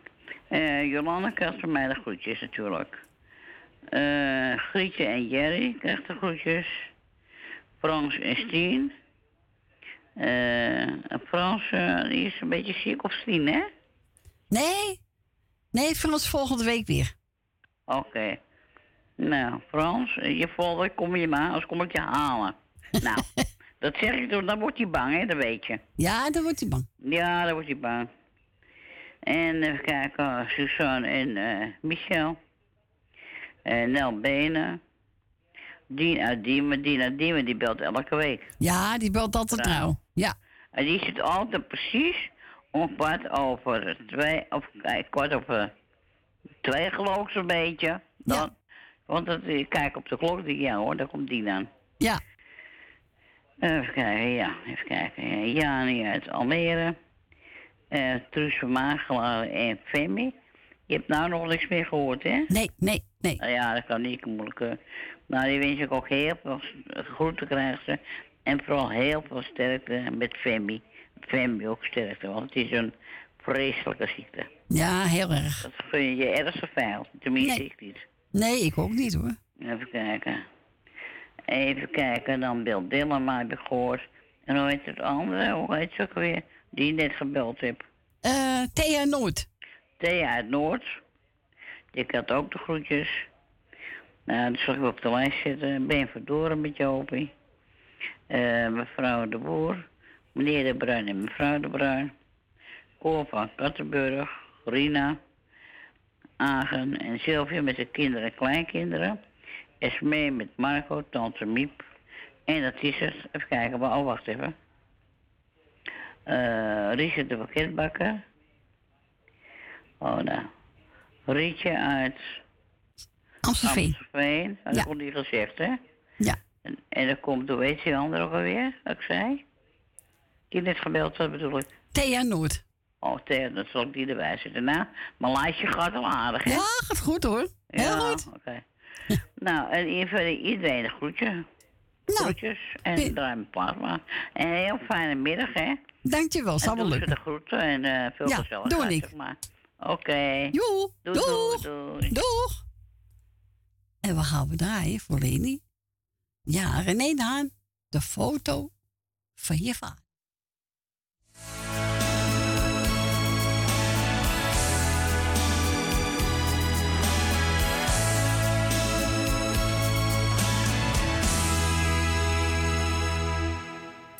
Eh Jolanda krijgt van mij de groetjes natuurlijk. Eh Grietje en Jerry krijgt de groetjes. Frans en Stien. Eh Frans, die is een beetje ziek of Stien, hè? Nee. Nee, Frans volgende week weer. Oké. Nou, Frans, je volgende kom je maar, anders kom ik je halen. (laughs) nou, dat zeg ik toch, dan wordt hij bang, hè, dat weet je. Ja, dan wordt hij bang. Ja, dan wordt hij bang. En even kijken, Suzanne en eh, Michel. En Nel Benen. Uit Diemen. Uit Diemen, die belt elke week. Ja, die belt altijd trouw. Ja. En die zit altijd precies om kwart over twee, of kijk, kwart over twee geloof ik zo'n beetje. Dan, Want dat, kijk op de klok, ik, ja hoor, daar komt die dan. Ja. Even kijken, ja, even kijken. Ja, Jani uit Almere. Eh Truus van Magelaar en Femi. Je hebt nou nog niks meer gehoord, hè? Nee, nee, nee. Nou ja, dat kan niet moeilijk. eh. Nou, die wens ik ook heel veel groeten krijgen ze. En vooral heel veel sterkte met Femi. Femi ook sterkte, want het is een vreselijke ziekte. Ja, heel erg. Dat gun je je ergste vijand. Tenminste, ik niet. Nee, ik ook niet hoor. Even kijken. Even kijken, dan Bill Dillema heb ik gehoord. En hoe heet het andere? Hoe heet ze ook weer? Die je net gebeld heb. Eh Thea Noord. Thea uit Noord. Die had ook de groetjes. Nou, dat zag ik op de lijst zitten. Ben Verdoren met Jopie. Eh mevrouw de Boer. Meneer de Bruin en mevrouw de Bruin. Cor van Kattenburg. Rina. Agen en Sylvia met de kinderen en kleinkinderen. Esmee met Marco, tante Miep. En dat is het. Even kijken, maar oh, wacht even. Eh Richard de pakketbakker. Oh, nou. Rietje uit Amstelveen. Amstelveen. Dat Ja. wordt niet gezegd, hè? Ja. En, en dan komt, hoe heet die andere ook alweer, dat ik zei? Die net gebeld had, bedoel ik. Thea Noord. Oh, Thea, dat zal ik die erbij zetten. Nou, mijn lijstje gaat wel aardig, hè? Ja, gaat goed hoor. Heel ja, goed. oké. nou, en even iedereen een groetje. Nou, Groetjes en draai mijn plaat maar. En een heel fijne middag, hè? Dankjewel, zal wel lukken. de groeten en eh veel Ja, gezelligheid, doe ik. Oké. Doei, doeg. doei. Doeg. En we gaan we draaien voor Leni. Ja, René Daan. De foto van je vader.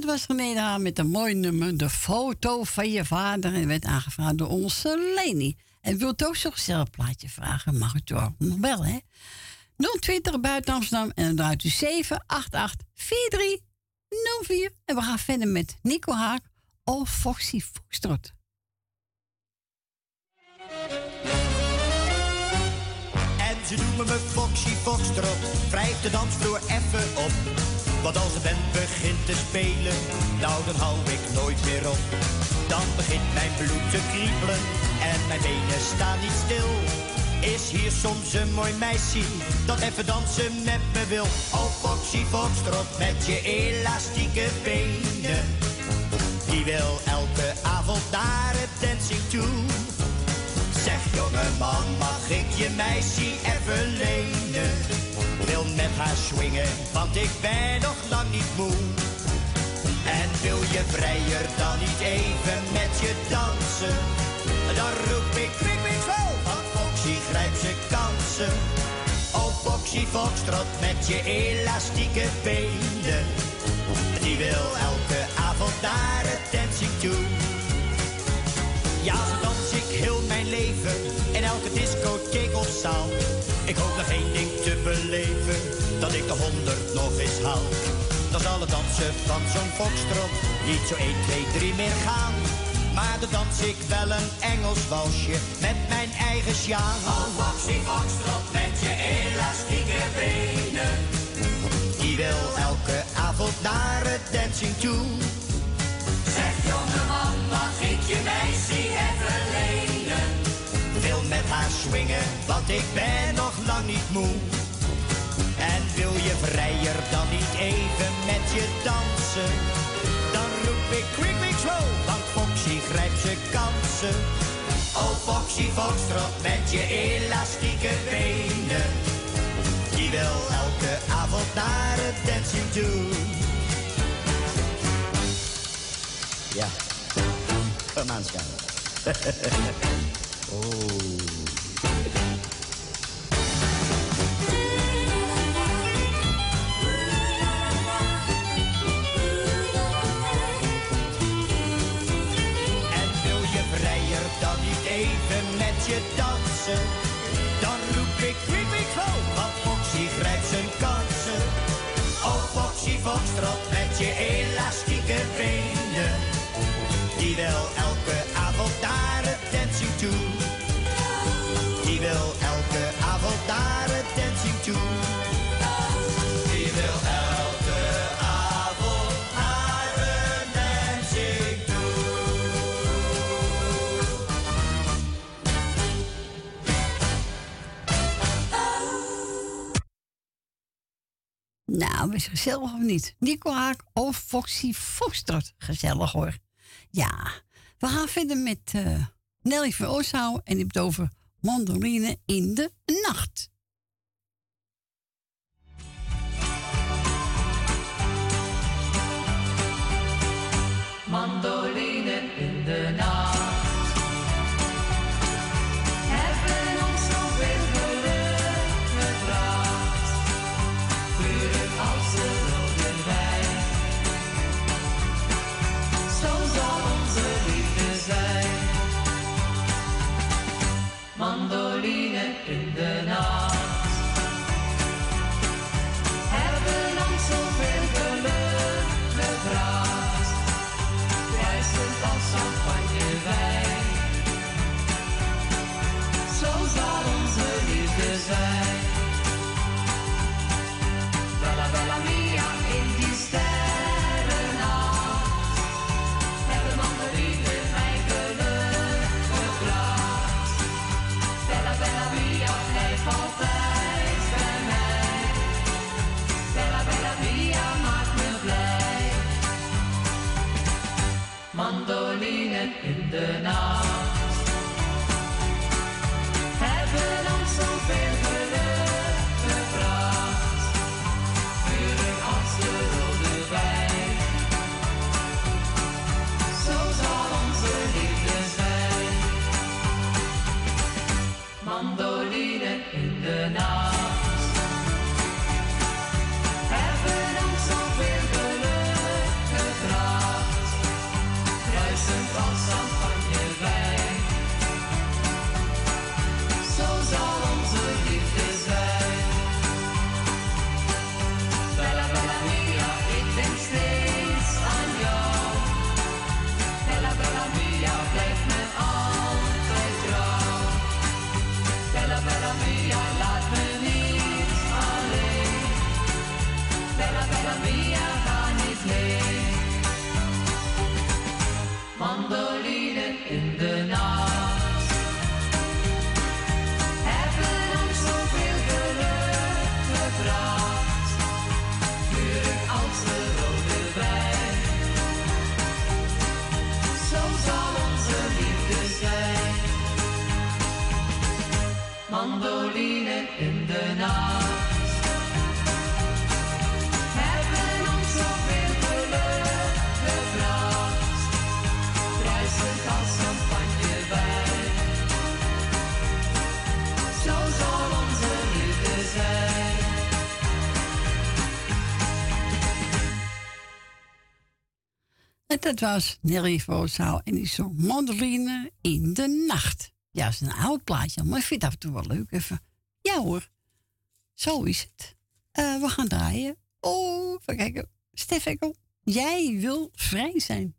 dat was Haan met een mooi nummer, de foto van je vader. En werd aangevraagd door onze Leni. En wilt ook zo'n gezellig plaatje vragen, mag het ook nog wel, hè? 020 buiten Amsterdam en dan draait u 788 4304. En we gaan verder met Nico Haak of Foxy Foxtrot. En ze noemen me Foxy Foxtrot, wrijf de dansvloer even op. Want als de band begint te spelen, nou dan hou ik nooit meer op. Dan begint mijn bloed te kriebelen en mijn benen staan niet stil. Is hier soms een mooi meisje dat even dansen met me wil? Oh Foxy Foxtrot met je elastieke benen. Die wil elke avond naar het dancing toe. Zeg jongeman, mag ik je meisje even lenen? Wil met haar swingen, want ik ben nog lang niet moe. En wil je vrijer dan niet even met je dansen? Dan roep ik kwik, kwik, zo, want Foxy grijpt zijn kansen. Oh Foxy Foxtrot met je elastieke benen. Die wil elke avond naar dancing toe. Ja, zo dans ik heel mijn leven in elke discotheek of zaal. Ik hoop nog één beleven, dat ik de honderd nog eens haal. Dan zal het dansen van zo'n foxtrot niet zo 1, 2, 3 meer gaan. Maar dan dans ik wel een Engels walsje met mijn eigen sjaan. Oh, Foxy Foxtrot met je elastieke benen. Die wil elke avond naar het dancing toe. Zeg jongeman, mag ik je meisje even lenen? Wil met haar swingen, want ik ben nog lang niet moe. En wil je vrijer dan niet even met je dansen? Dan roep ik quick, quick, slow, want Foxy grijpt zijn kansen. Oh Foxy Foxtrot met je elastieke benen. Die wil elke avond naar het dancing toe. Ja, kom aan, (laughs) oh. Met Nou, is gezellig of niet? Nico Haak of Foxy Foxtrot. Gezellig hoor. Ja, we gaan verder met eh, Nelly van en die over mandoline in de nacht. Mandoline Dat was Nelly Vooshaal en die zong Mandoline in de nacht. Ja, dat is een oud plaatje, maar ik vind het af en toe wel leuk even. Ja hoor, zo is het. Eh, we gaan draaien. Oh, even kijken. Stef Ekkel, jij wil vrij zijn.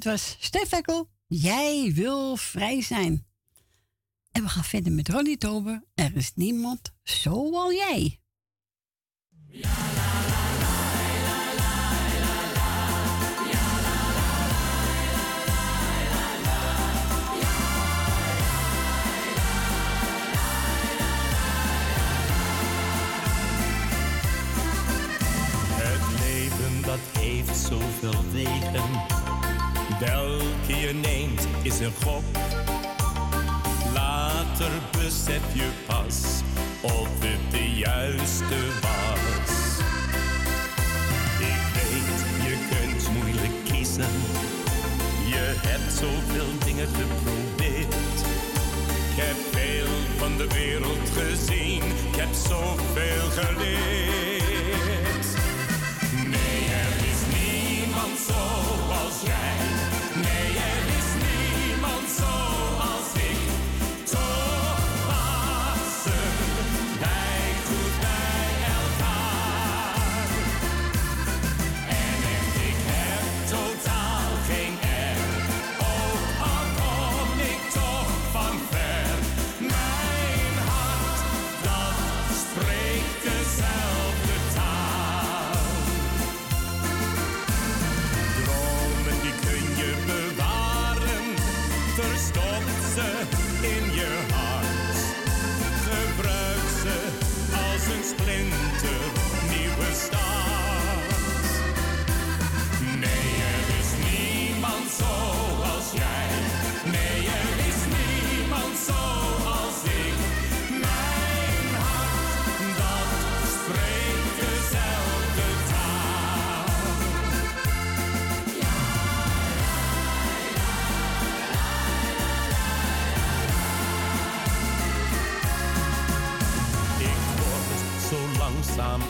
dit was Stef Jij wil vrij zijn. En we gaan verder met Ronnie Tober. Er is niemand zoals jij. Het leven dat heeft zoveel wegen Welke je neemt is een gok. Later besef je pas of het de juiste was. Ik weet, je kunt moeilijk kiezen. Je hebt zoveel dingen geprobeerd. Ik heb veel van de wereld gezien. Ik heb zoveel geleerd. Nee, er is niemand zoals jij.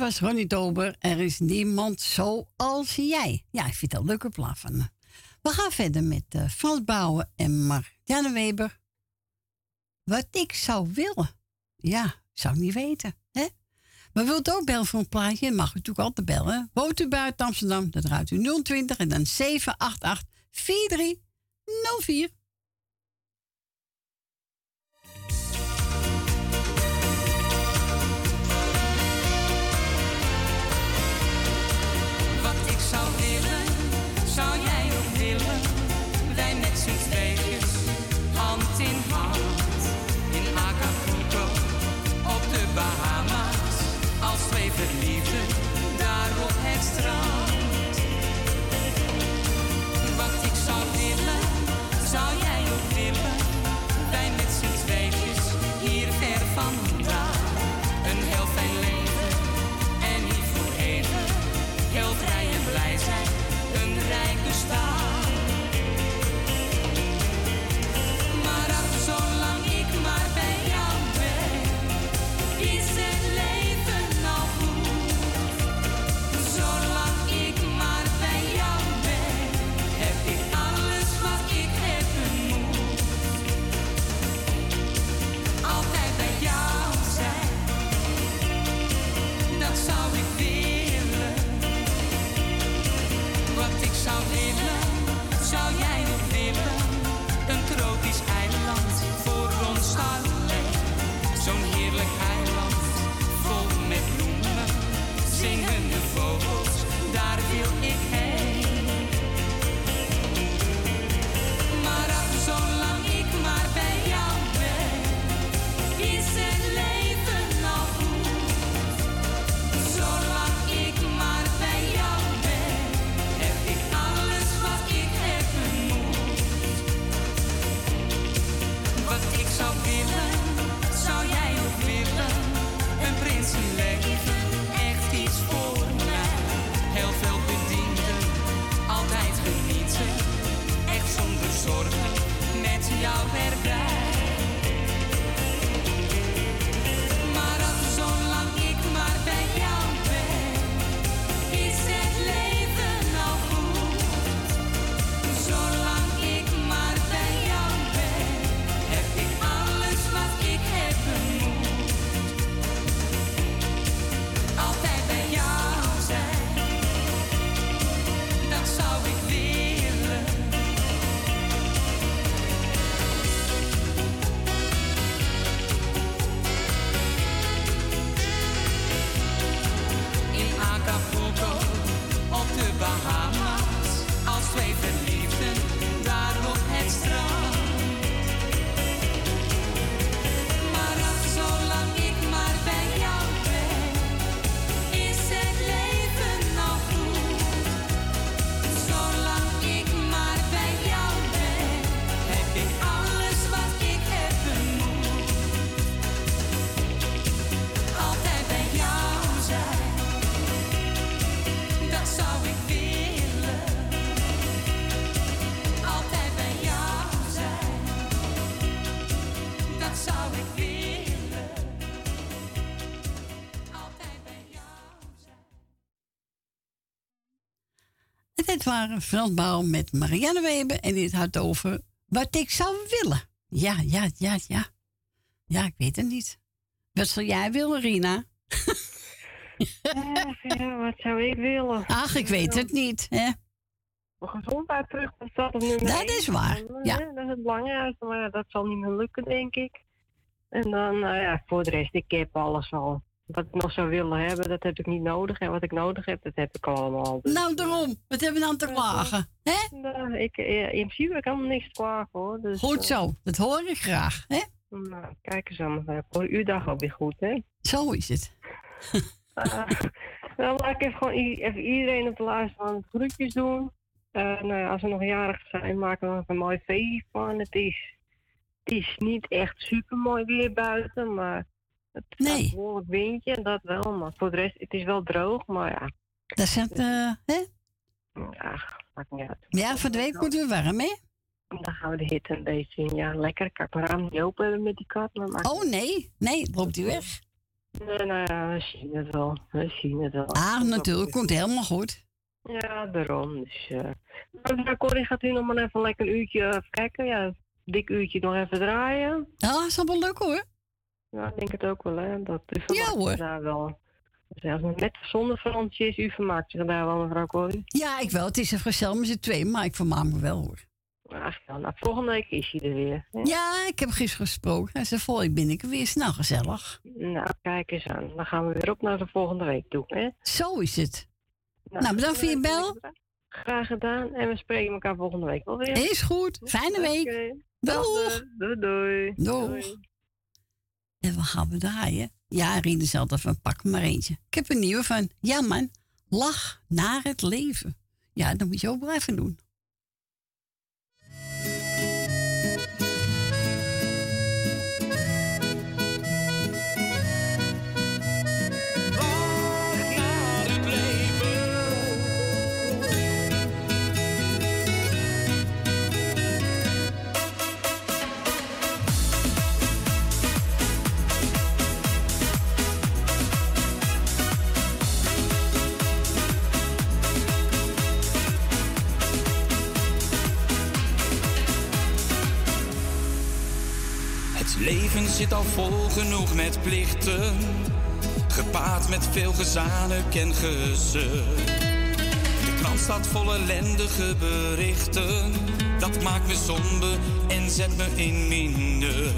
Was Ronnie Tober. Er is niemand zoals jij. Ja, ik vind dat leuke me. We gaan verder met eh, Frans en Marianne Weber. Wat ik zou willen. Ja, zou niet weten. Hè? Maar wilt ook bellen voor een plaatje? Mag u natuurlijk altijd bellen. Woont u buiten Amsterdam? Dan draait u 020 en dan 788 4304. En dit waren Frans Bouw met Marianne Weber. En dit had over wat ik zou willen. Ja, ja, ja, ja. Ja, ik weet het niet. Wat zou jij willen, Rina? Ja, wat zou ik willen? Ach, ik weet het niet. Hè? Gezondheid terug, dat staat op nummer Dat is waar, Eh, ja. Dat is het belangrijkste, maar dat zal niet meer lukken, denk ik. En dan, nou ja, voor de rest, ik heb alles al. Wat ik nog zou willen hebben, dat heb ik niet nodig. En wat ik nodig heb, dat heb ik allemaal. Dus, Nou, daarom. Wat hebben we dan te klagen? Hè? nou, ik, eh, in principe helemaal niks klagen, hoor. Dus, Goed eh, zo. Dat hoor ik graag. Hè? nou, kijk eens aan. Voor uw dag ook weer goed, hè? Zo is het. (laughs) Eh, dan laat ik even, gewoon even iedereen op de aan het groetjes doen. Eh, nou ja, als we nog jarig zijn, maken we er een mooi feestje van. Het is, het is niet echt super mooi weer buiten, maar het nee. een behoorlijk windje en dat wel. Maar voor de rest, het is wel droog, maar ja. Dat is het, eh, hè? Ja, maakt niet uit. Ja, voor de week wordt het weer warm, hè? Dan gaan we de hitte een beetje in. Ja, lekker. Ik mijn raam niet open met die kat. Maar Oh nee, nee, loopt u weg? Nee, nou ja, we zien het wel. We zien het wel. Ah, natuurlijk, komt helemaal goed. Ja, daarom. Dus, eh nou, Corrie gaat u nog maar even lekker een uurtje even kijken. Ja, een dik uurtje nog even draaien. Ja, is wel leuk hoor. Ja, ik denk het ook wel, hè. Dat u Ja, hoor. daar wel. Als het met zonder Fransje is, u vermaakt zich daar wel, mevrouw Corrie. Ja, ik wel. Het is een gezellig met z'n twee, maar ik vermaak me wel hoor. Ach ja, nou, volgende week is hij er weer. Hè? Ja, ik heb gisteren gesproken. Hij zei, volgende ben ik er weer. Snel gezellig. Nou, kijk eens aan. Dan gaan we weer op naar de volgende week toe, hè. Zo is het. Nou, bedankt voor je bel. Graag gedaan. En we spreken elkaar volgende week wel weer. Is goed. Fijne week. Doeg. Doei, doei. Doeg. En we gaan draaien. Ja, Rien is altijd van pak maar eentje. Ik heb een nieuwe van. Ja man, lach naar het leven. Ja, dat moet je ook blijven doen. Leven zit al vol genoeg met plichten, gepaard met veel gezanik en gezeur. De krant staat vol ellendige berichten, dat maakt me somber en zet me in minder.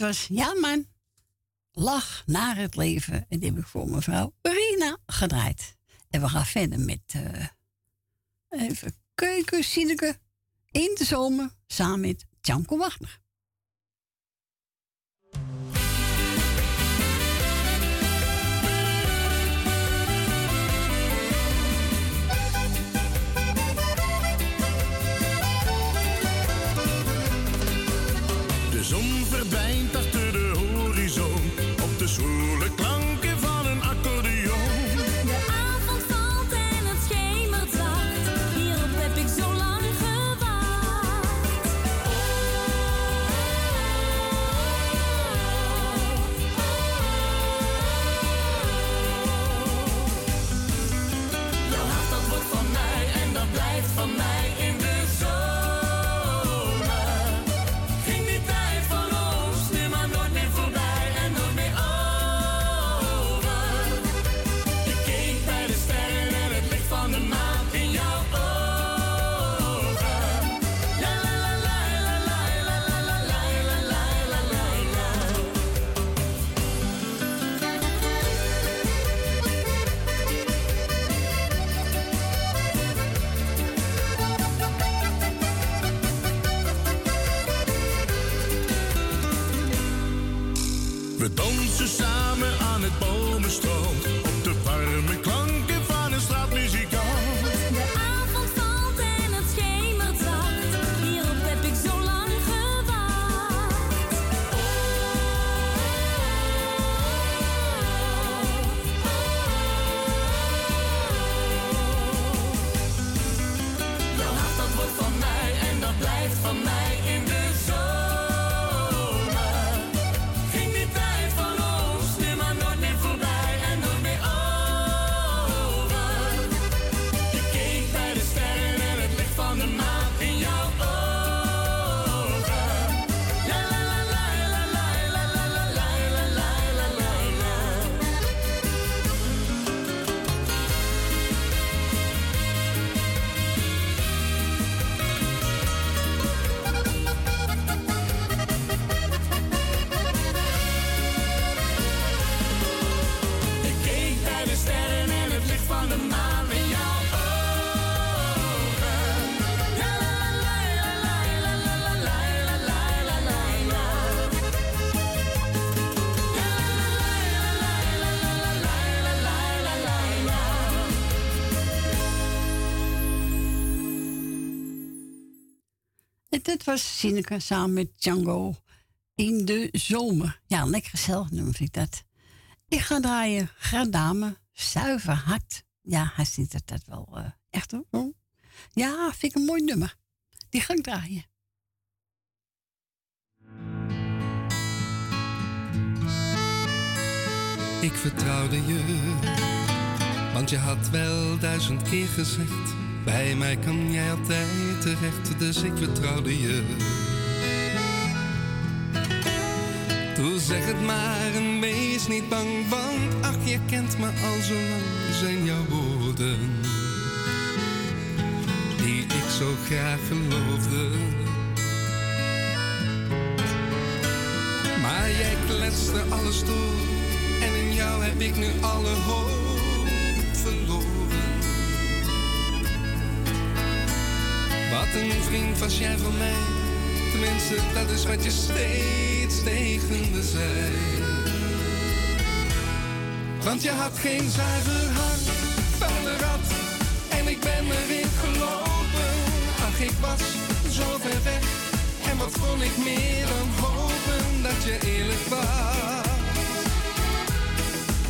was Ja Man, Lach naar het leven. En die heb ik voor mevrouw Rina gedraaid. En we gaan verder met eh, even keukencineke in de zomer, samen met Janko Wagner. Dit was Sineke samen met Django in de zomer. Ja, lekker gezellig vind ik dat. Ik ga draaien, Gradame, zuiver hart. Ja, hij ziet dat, dat wel eh, echt hoor. Oh. Ja, vind ik een mooi nummer. Die ga ik draaien. Ik vertrouwde je, want je had wel duizend keer gezegd bij mij kan jij altijd terecht, dus ik vertrouwde je. Doe zeg het maar en wees niet bang, want ach, je kent me al zo lang, zijn jouw woorden. Die ik zo graag geloofde. Maar jij kletste alles door en in jou heb ik nu alle hoop verloren. Wat een vriend was jij van mij, tenminste dat is wat je steeds tegen me zei. Want je had geen zuiver hart, vuile rat, en ik ben erin gelopen. Ach, ik was zo ver weg, en wat kon ik meer dan hopen dat je eerlijk was.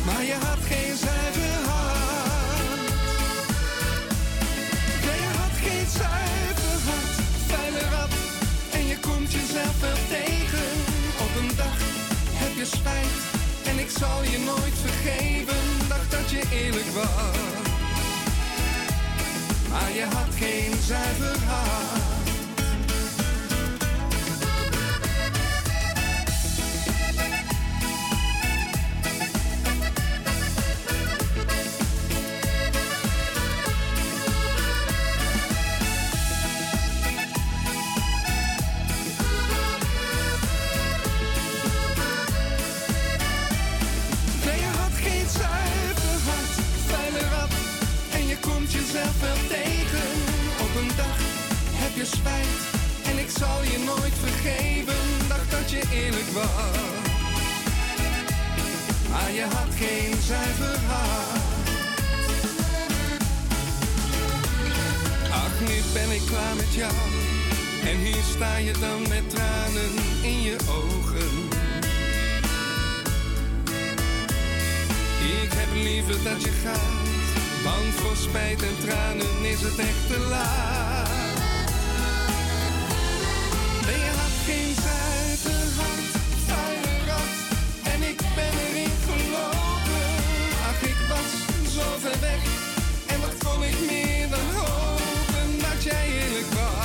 Maar je had geen zuiver hart. Ja, je had geen zuiver jezelf tegen. Op een dag heb je spijt. En ik zal je nooit vergeven. Dacht dat je eerlijk was. Maar je had geen zuiver hart. Spijt. En ik zal je nooit vergeven. Dacht dat je eerlijk was. Maar je had geen zuiver hart. Ach, nu ben ik klaar met jou. En hier sta je dan met tranen in je ogen. Ik heb liever dat je gaat, want voor spijt en tranen is het echt te laat. Zo ver weg, en wat kon ik meer dan hopen? Dat jij eerlijk was.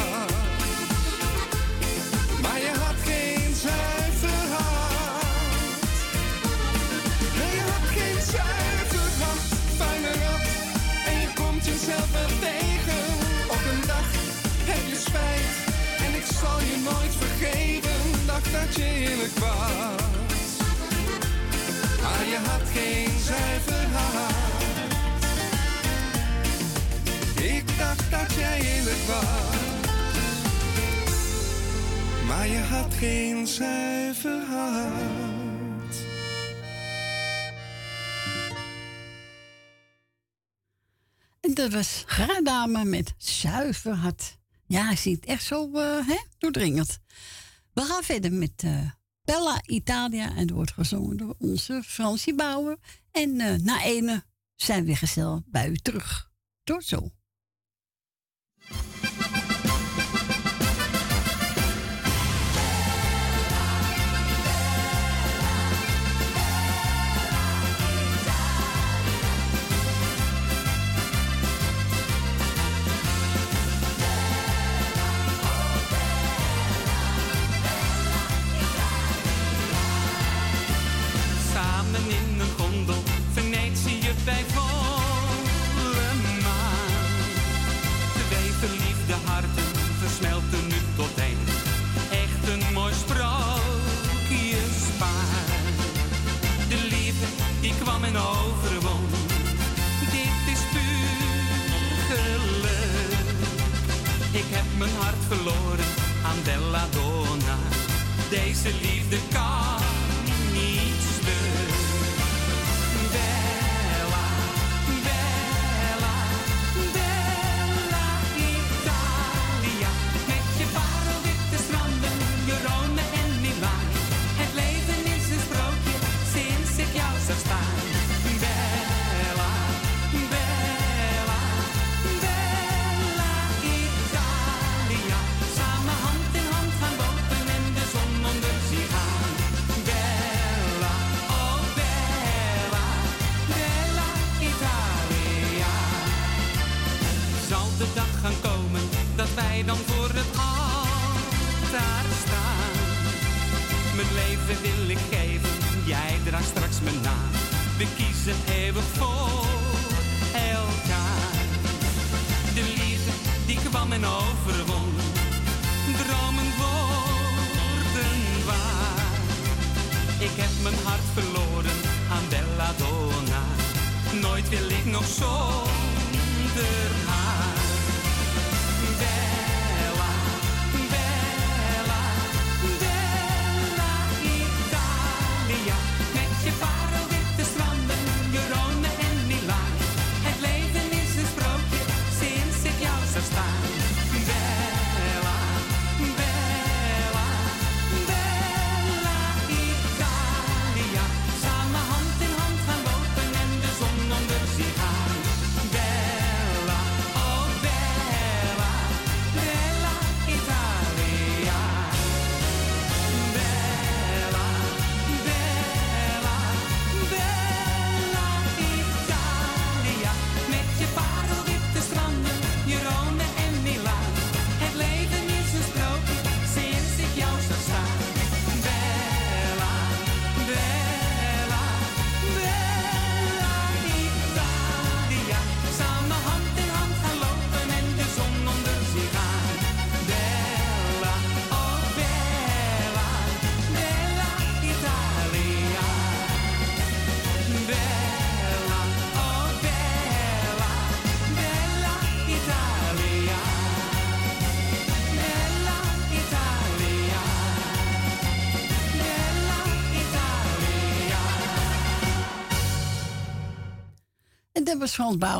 Dacht dat je eerlijk was. Maar je had geen zuiver hart. Ik dacht dat jij eerlijk was. Maar je had geen zuiver hart. Dat was Gradame met zuiver hart. Ja, hij ziet echt zo eh, hè, doordringend. We gaan verder met eh, Bella Italia. En het wordt gezongen door onze Fransie Bouwer. En eh, na ene zijn we gezellig bij u terug. Tot zo.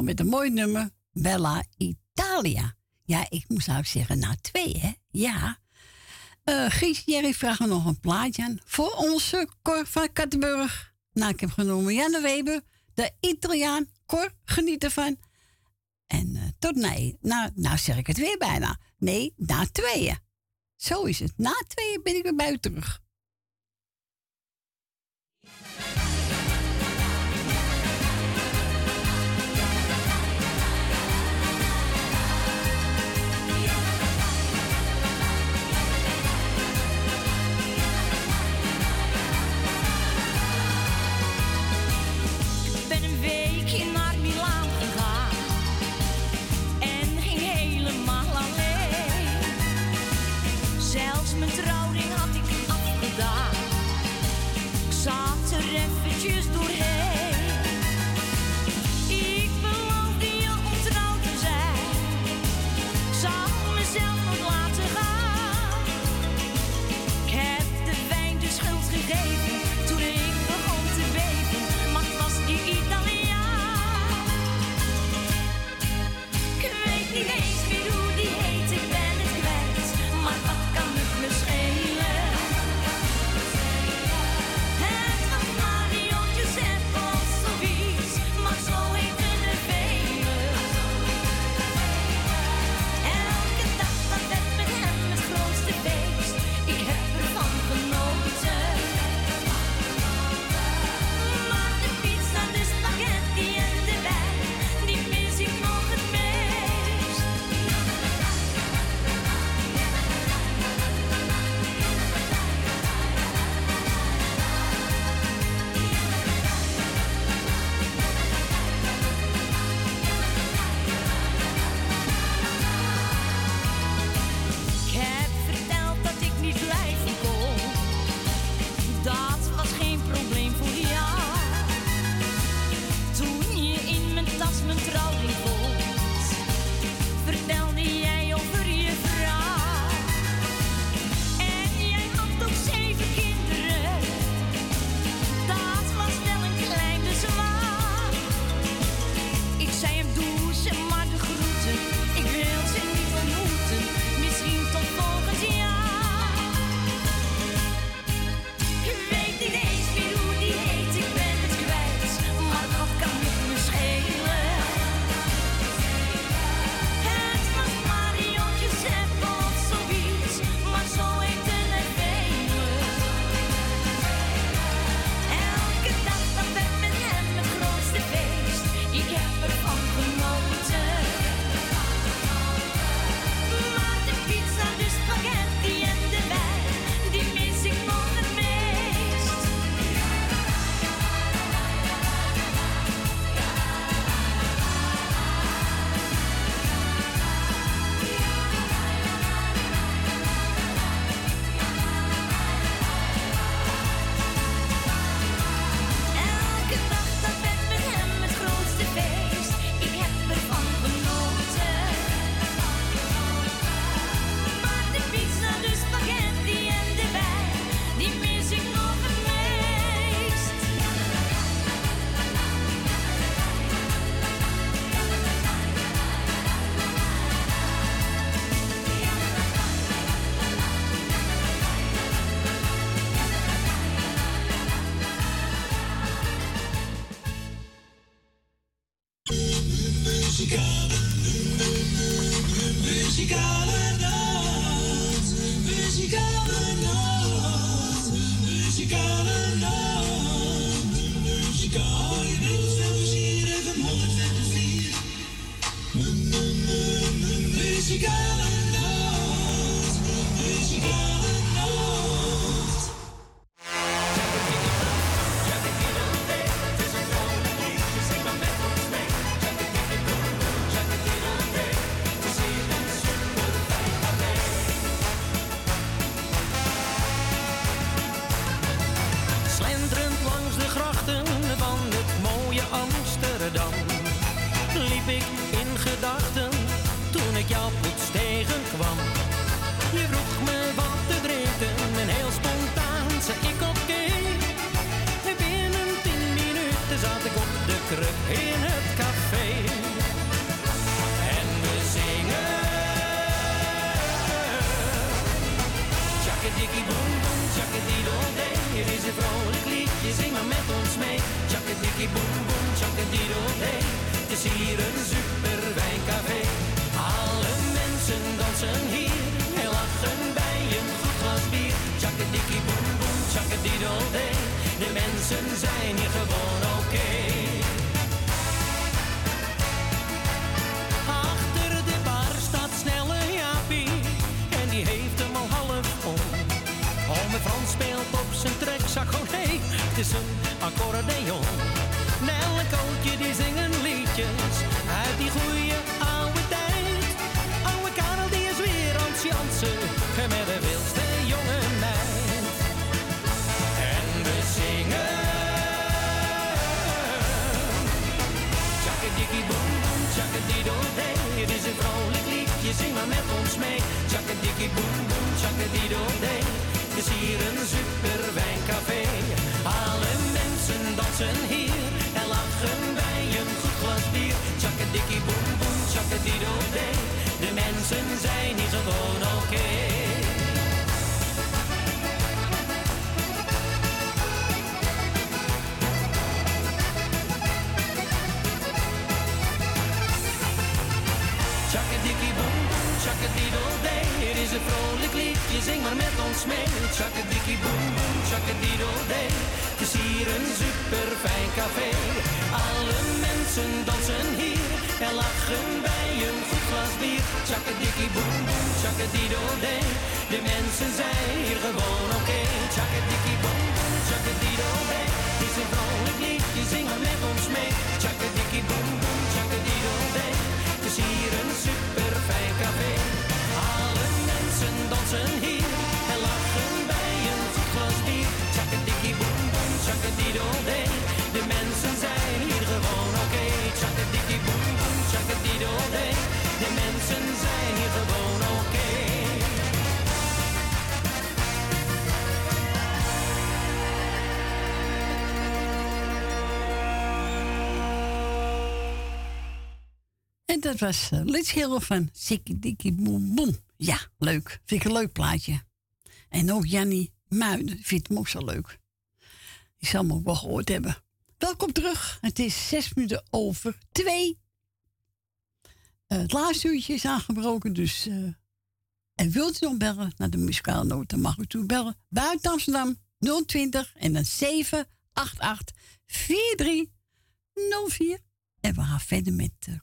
Met een mooi nummer. Bella Italia. Ja, ik moest nou zeggen, na twee, hè? Ja. Eh, uh, Gies, Jerry vragen nog een plaatje aan. Voor onze Cor van Kattenburg. Nou, ik heb genomen Janne Weber, de Italiaan. Cor, geniet ervan. En eh, tot nee. Nou, nou zeg ik het weer bijna. Nee, na tweeën. Zo is het. Na tweeën ben ik weer bij terug. Dat was eh, uh, Lits van Sikkie Dikkie Boem Ja, leuk. Vind ik een leuk plaatje. En ook Jannie Muiden vindt hem ook zo leuk. Die zal hem ook wel gehoord hebben. Welkom terug. Het is zes minuten over twee. Eh, het laatste uurtje is aangebroken, dus... Eh, en wilt u nog bellen naar de muzikale dan mag u toe bellen. Buiten Amsterdam 020 en dan 788 4304. En we gaan verder met uh,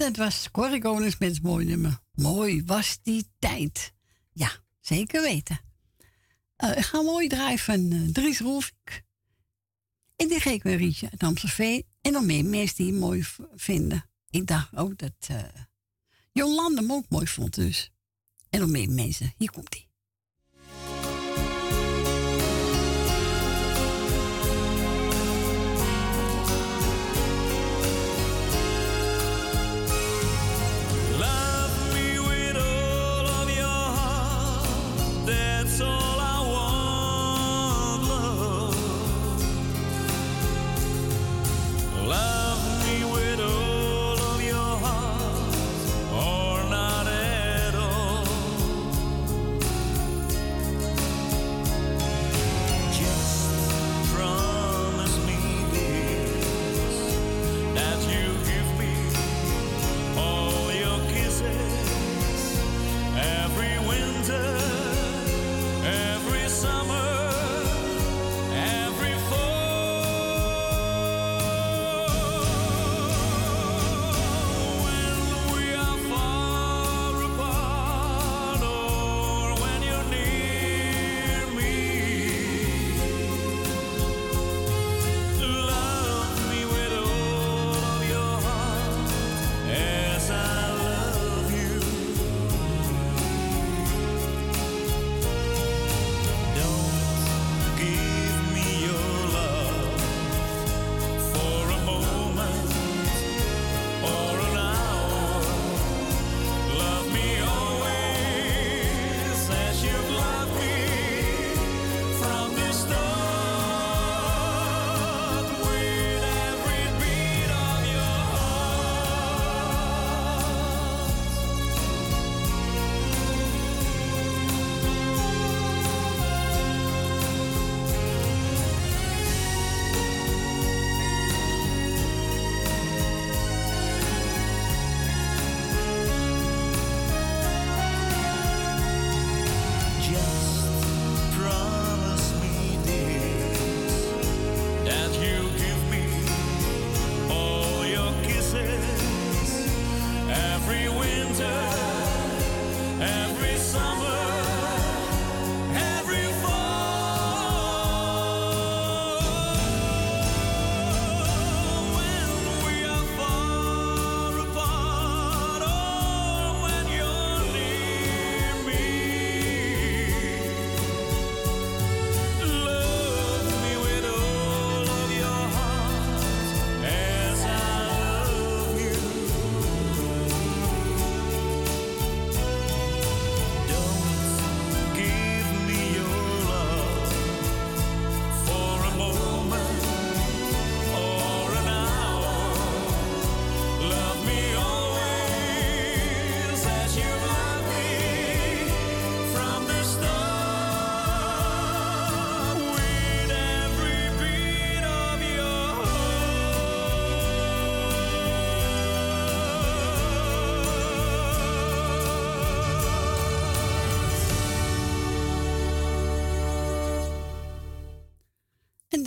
dat was Corrie met het mooie nummer. Mooi was die tijd. Ja, zeker weten. Eh, ik ga mooi draaien van eh, Dries Roelvink. En die geef ik weer Rietje uit Amstelveen. En nog meer mensen die mooi vinden. Ik dacht ook dat eh Jolande hem ook mooi vond dus. En nog meer mensen. Hier komt ie.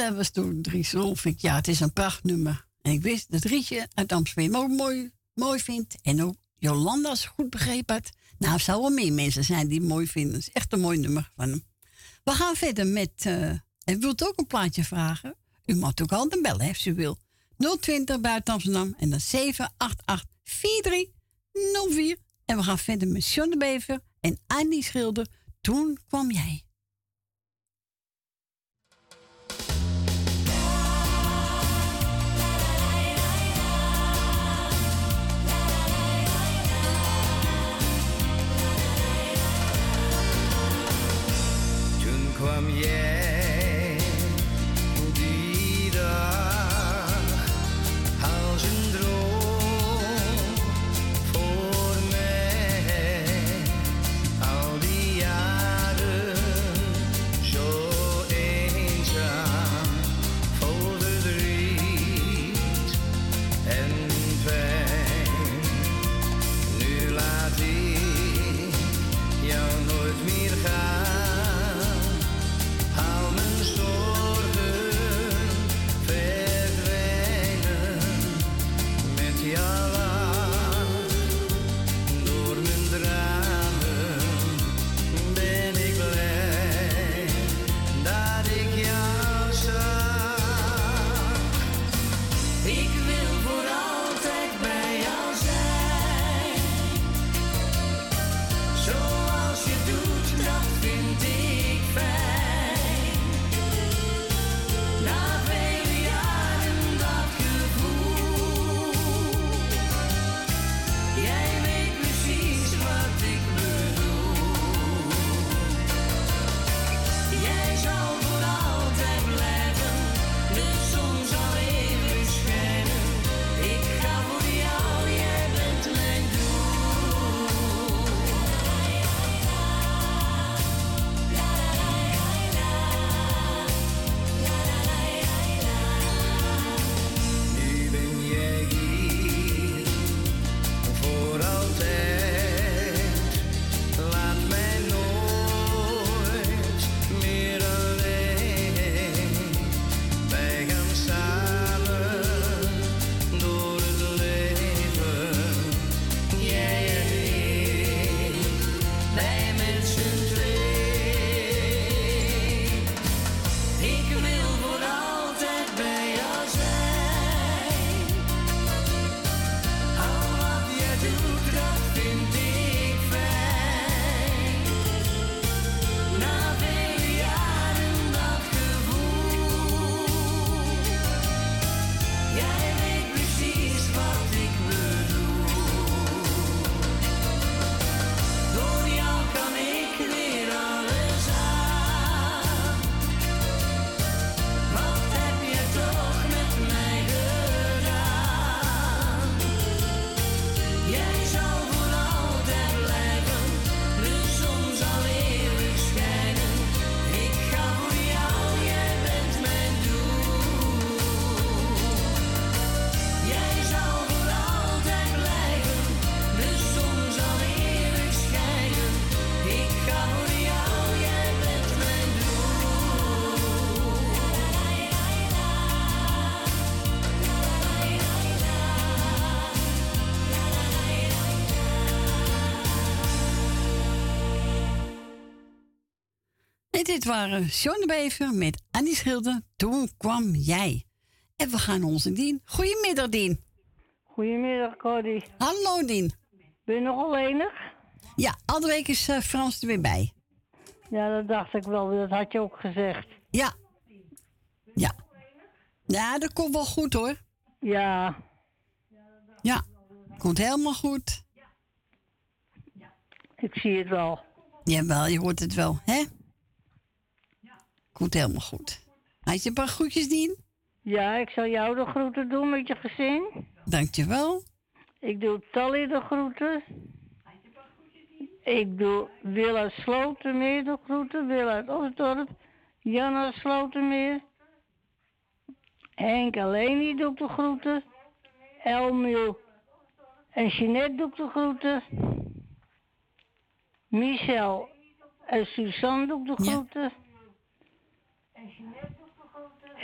Dat was toen Dries Rolfink. Ja, het is een prachtnummer. En ik wist dat Rietje uit Amsterdam ook mooi, mooi vindt. En ook Jolanda, als ik goed begrepen had. Nou, zou wel meer mensen zijn die het mooi vinden. Het is echt een mooi nummer van hem. We gaan verder met... eh en wilt ook een plaatje vragen? U mag ook altijd bellen, als u wil. 020 buiten Amsterdam en dan 788 4304. En we gaan verder met John de Bever en Annie Schilder. Toen kwam jij. Toen kwam dit waren John de Bever met Annie Schilder. Toen kwam jij. En we gaan onze Dien. Goedemiddag, Dien. Goedemiddag, Cody. Hallo, Dien. Ben je nog alleenig? Ja, alle week is eh, Frans er weer bij. Ja, dat dacht ik wel. Dat had je ook gezegd. Ja. Ja. Ja, dat komt wel goed, hoor. Ja. Ja, komt helemaal goed. Ik zie het wel. Jawel, je hoort het wel, hè? Komt helemaal goed. Had je een paar groetjes, Dien? Ja, ik zal jou de groeten doen met je gezin. Dankjewel. Ik doe Tally de groeten. Ik doe Wil uit Slotermeer de groeten. Wil uit Osdorp. Jan uit Slotermeer. Henk en Leni doe ik de groeten. Elmiel en Jeanette doe ik de groeten. Michel en Suzanne doe ik de groeten.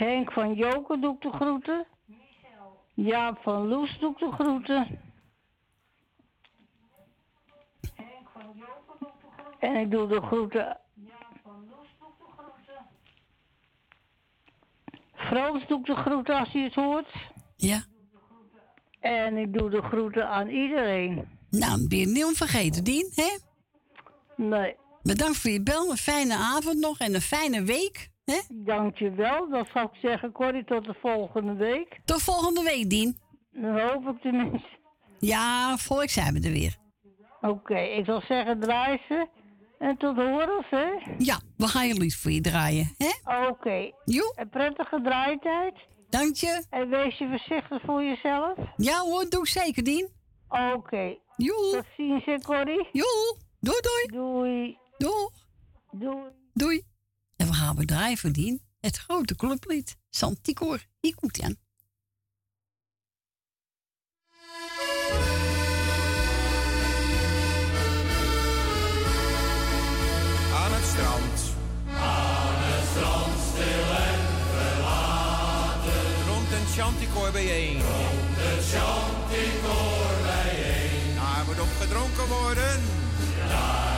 Henk van Joker doe ik de groeten. Jaap van Loes doe ik de groeten. En ik doe de groeten. Frans doe ik de groeten als hij het hoort. Ja. En ik doe de groeten aan iedereen. Nou, ben je niet vergeten, Dien, hè? Nee. Bedankt voor je bel. Een fijne avond nog en een fijne week. Hè? Dankjewel. Dat zou ik zeggen, Corrie, tot de volgende week. Tot volgende week, Dien. Dat hoop ik tenminste. Ja, volgende zijn we er weer. Oké, ik zal zeggen, draai ze. En tot horen, hè? Ja, we gaan je lief voor je draaien, hè? Oké. Joe. Een prettige draaitijd. Dank je. En wees je voorzichtig voor jezelf. Ja hoor, doe ik zeker, Dien. Oké. Joe. Tot ziens, hè, Corrie. Joe. Doei, doei. Doei. Doei. Doei. Doei. En we gaan voor Dien. Het grote clublied. Santicor. Ikutian. Aan het strand. Aan het strand stil en verlaten. Rond een chanticoor bijeen. Rond het chanticoor bijeen. Daar moet op gedronken worden. Daar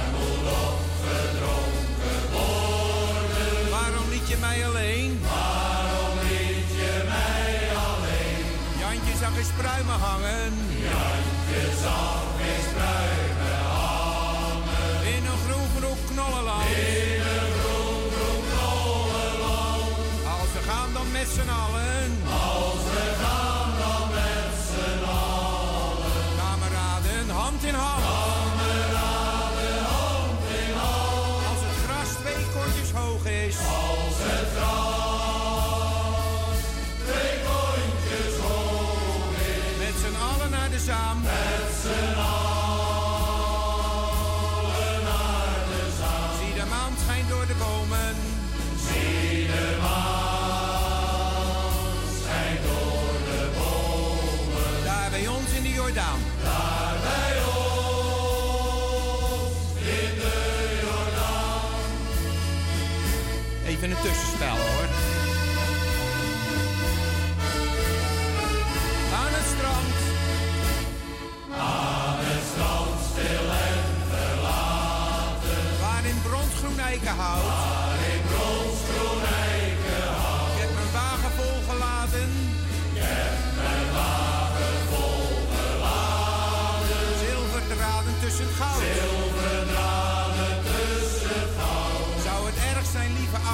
mij alleen? Waarom liet je mij alleen? Jantje zag eens pruimen hangen. Jantje zag eens pruimen hangen. In een groen groen knollenland. In een groen groen knollenland. Als we gaan dan met z'n allen. Even een tussenspel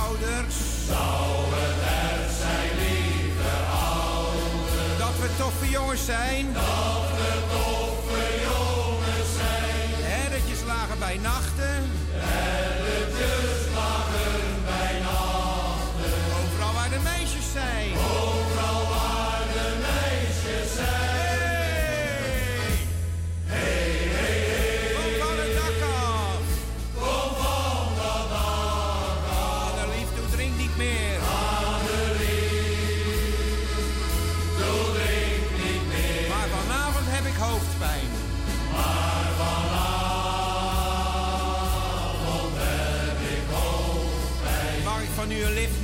ouders? Zou het erg zijn, lieve ouders? Dat we toffe jongens zijn. Dat we toffe jongens zijn. Herretjes lagen bij nachten.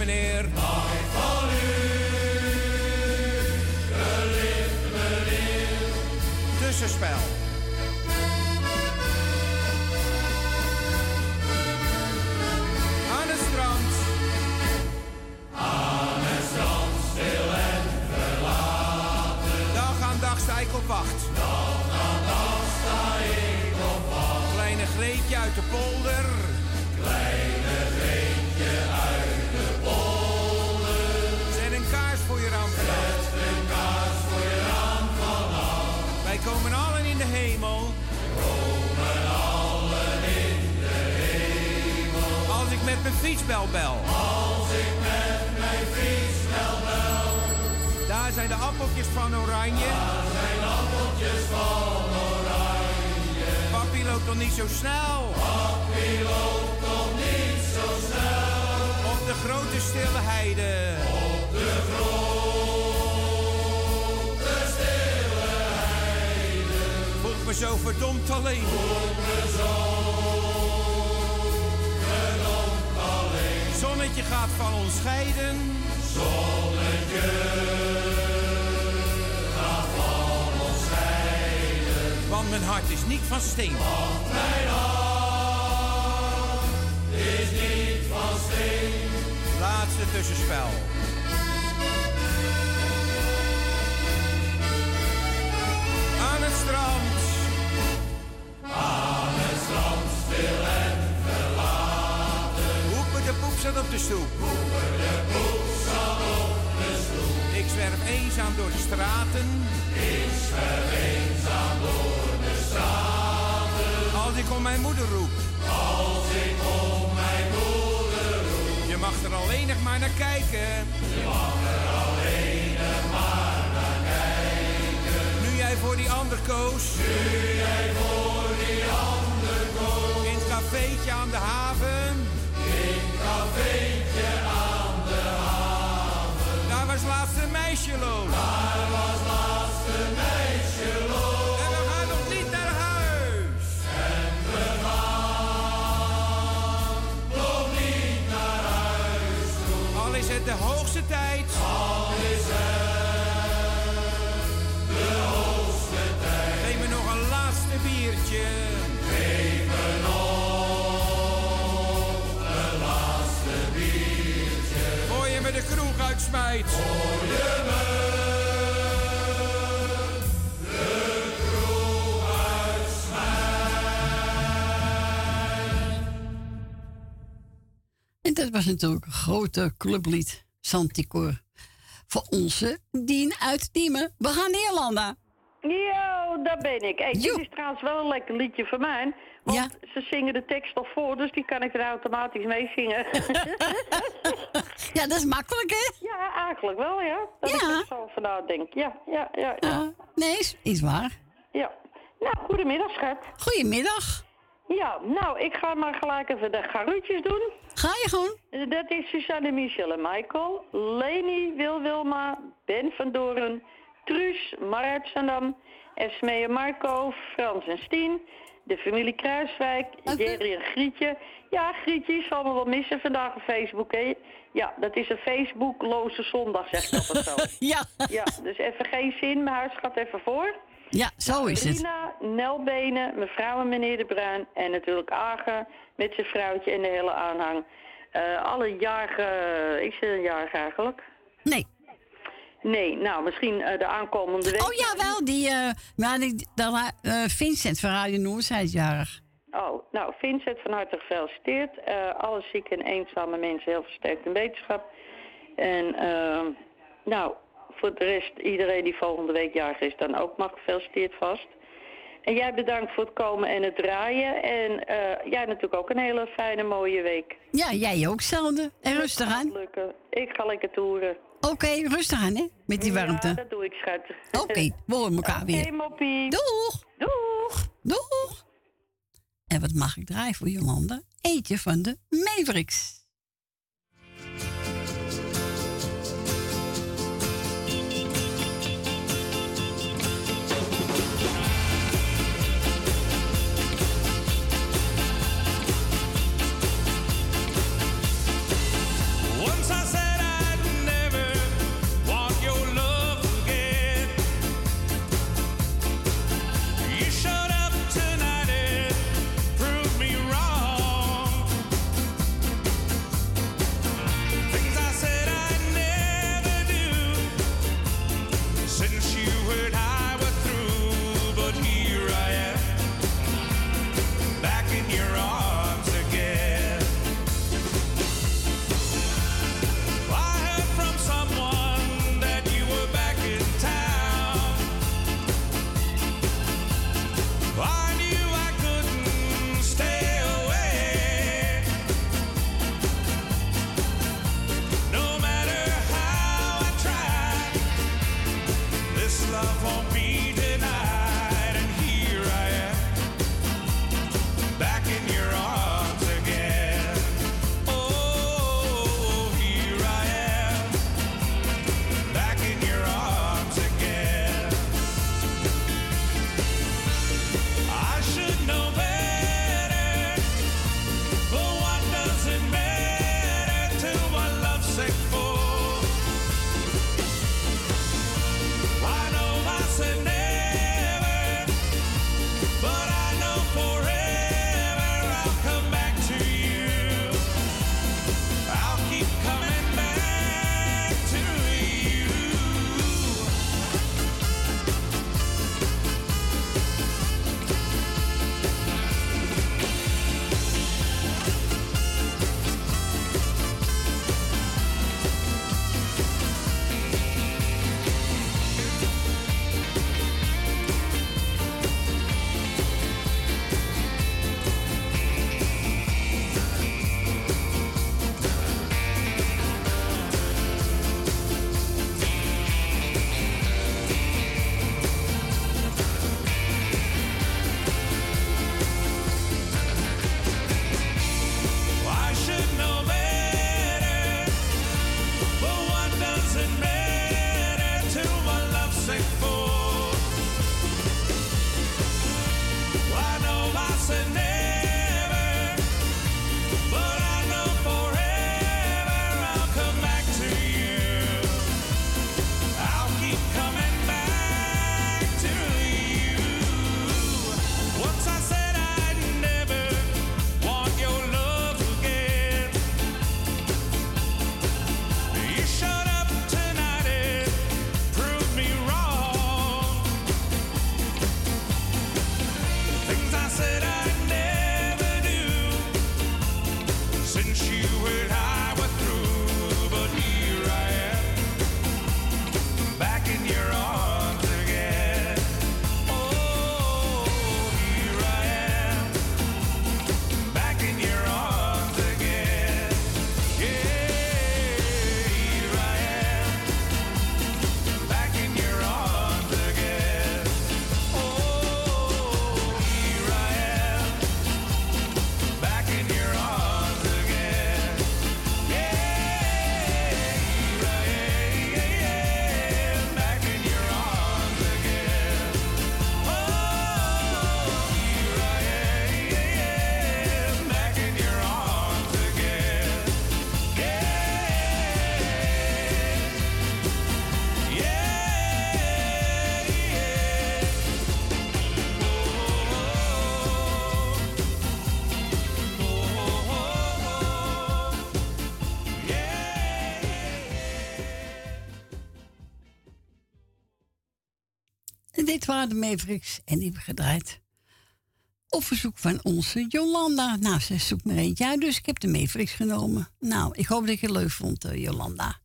meneer. Ik van u? Tussenspel. Aan het strand. Aan het strand, stil en verlaten. Dag aan dag sta ik op wacht. Dag aan dag sta ik op wacht. Kleine Greetje uit de polder. Mijn fietsbel bel. Als ik met mijn fietsbel bel. Daar zijn de appeltjes van oranje. Daar zijn appeltjes van oranje. Papi loopt toch niet zo snel. Papi loopt toch niet zo snel. Op de grote stille heide. Op de grote stille heide. Voelt me zo verdomd alleen. Gaat van ons scheiden. Zonnetje gaat van ons scheiden. Want mijn hart is niet van steen. Want mijn hart is niet van steen. Laatste tussenspel. Aan het strand. Aan het strand stil en de poep zat op de stoep. De poep zat op de stoep. Ik zwerf eenzaam door de straten. Ik zwerf eenzaam door de straten. Als ik om mijn moeder roep. Als ik om mijn moeder roep. Je mag er alleen nog maar naar kijken. Je mag er alleen nog maar naar kijken. Nu jij voor die ander koos. Nu jij voor die ander koos. In het cafeetje aan de haven. Cafeetje aan de haven. Daar was laatst een meisje loos. Daar was laatst een meisje loos. En we gaan nog niet naar huis. En we gaan nog niet naar huis toe. Al is het de hoogste tijd. Al is het de hoogste tijd. Geef me nog een laatste biertje. De kroeg uitsmijt. Voor je me de kroeg uitsmijt. En dat was natuurlijk een grote clublied, Santicor. Voor onze Dien uit Diemen. We gaan Jolanda. Yo, daar ben ik. Hey, dit is trouwens wel een lekker liedje van mij. Want ze zingen de tekst al voor, dus die kan ik er automatisch mee zingen. (laughs) ja, dat is makkelijk, hè? Ja, eigenlijk wel, ja. Dat ik er zo van nadenk. Ja, ja, ja. ja. Nee, is, is waar. Ja. Nou, goedemiddag, schat. Goedemiddag. Ja, nou, ik ga maar gelijk even de garuutjes doen. Ga je gewoon? Dat is Suzanne, Michel en Michael. Leni, Wil Wilma, Ben van Doren, Truus, Mar Zandam, Esmee en Marco, Frans en Stien, de familie Kruiswijk, Jerry en Grietje. Ja, Grietje zal me wel missen vandaag op Facebook, hè? Ja, dat is een Facebookloze zondag, zeg ik altijd zo. (laughs) ja. Ja, dus even geen zin, mijn huis gaat even voor. Ja, zo is het. Rina, Nelbenen, mevrouw en meneer De Bruin en natuurlijk Agen met zijn vrouwtje en de hele aanhang. Eh, alle jarigen, ik zit een jarig eigenlijk. Nee. Nee, nou misschien eh, de aankomende week. Oh ja, wel, die, eh maar die, dat, eh, Vincent van Radio Noord, hij is jarig. Oh, nou Vincent van harte gefeliciteerd. Alle zieke en eenzame mensen heel versterkt in wetenschap. En ehm, nou, voor de rest, iedereen die volgende week jarig is, dan ook mag gefeliciteerd vast. En jij bedankt voor het komen en het draaien. En eh, jij natuurlijk ook een hele fijne, mooie week. Ja, jij ook, zelden. En rustig aan. Ik ga lekker toeren. Oké, rustig aan, hè? Met die warmte. Ja, dat doe ik, schat. Oké, we horen elkaar Oké, weer. moppie. Doeg! Doeg! Doeg! En wat mag ik draaien voor Jolanda? Eentje van de Mavericks. Dit waren de Mavericks en die hebben gedraaid. Op verzoek van onze Jolanda. Nou, ze zoekt maar eentje uit, dus ik heb de Mavericks genomen. Nou, ik hoop dat je het leuk vond, eh, Jolanda.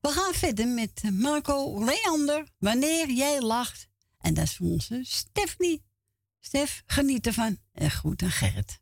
We gaan verder met Marco Leander. Wanneer jij lacht. En dat is onze Stephanie. Stef, geniet ervan. En goed aan Gerrit.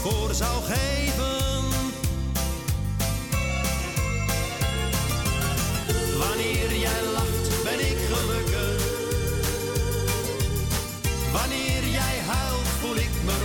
Voor zou geven. Wanneer jij lacht, ben ik gelukkig. Wanneer jij huilt, voel ik me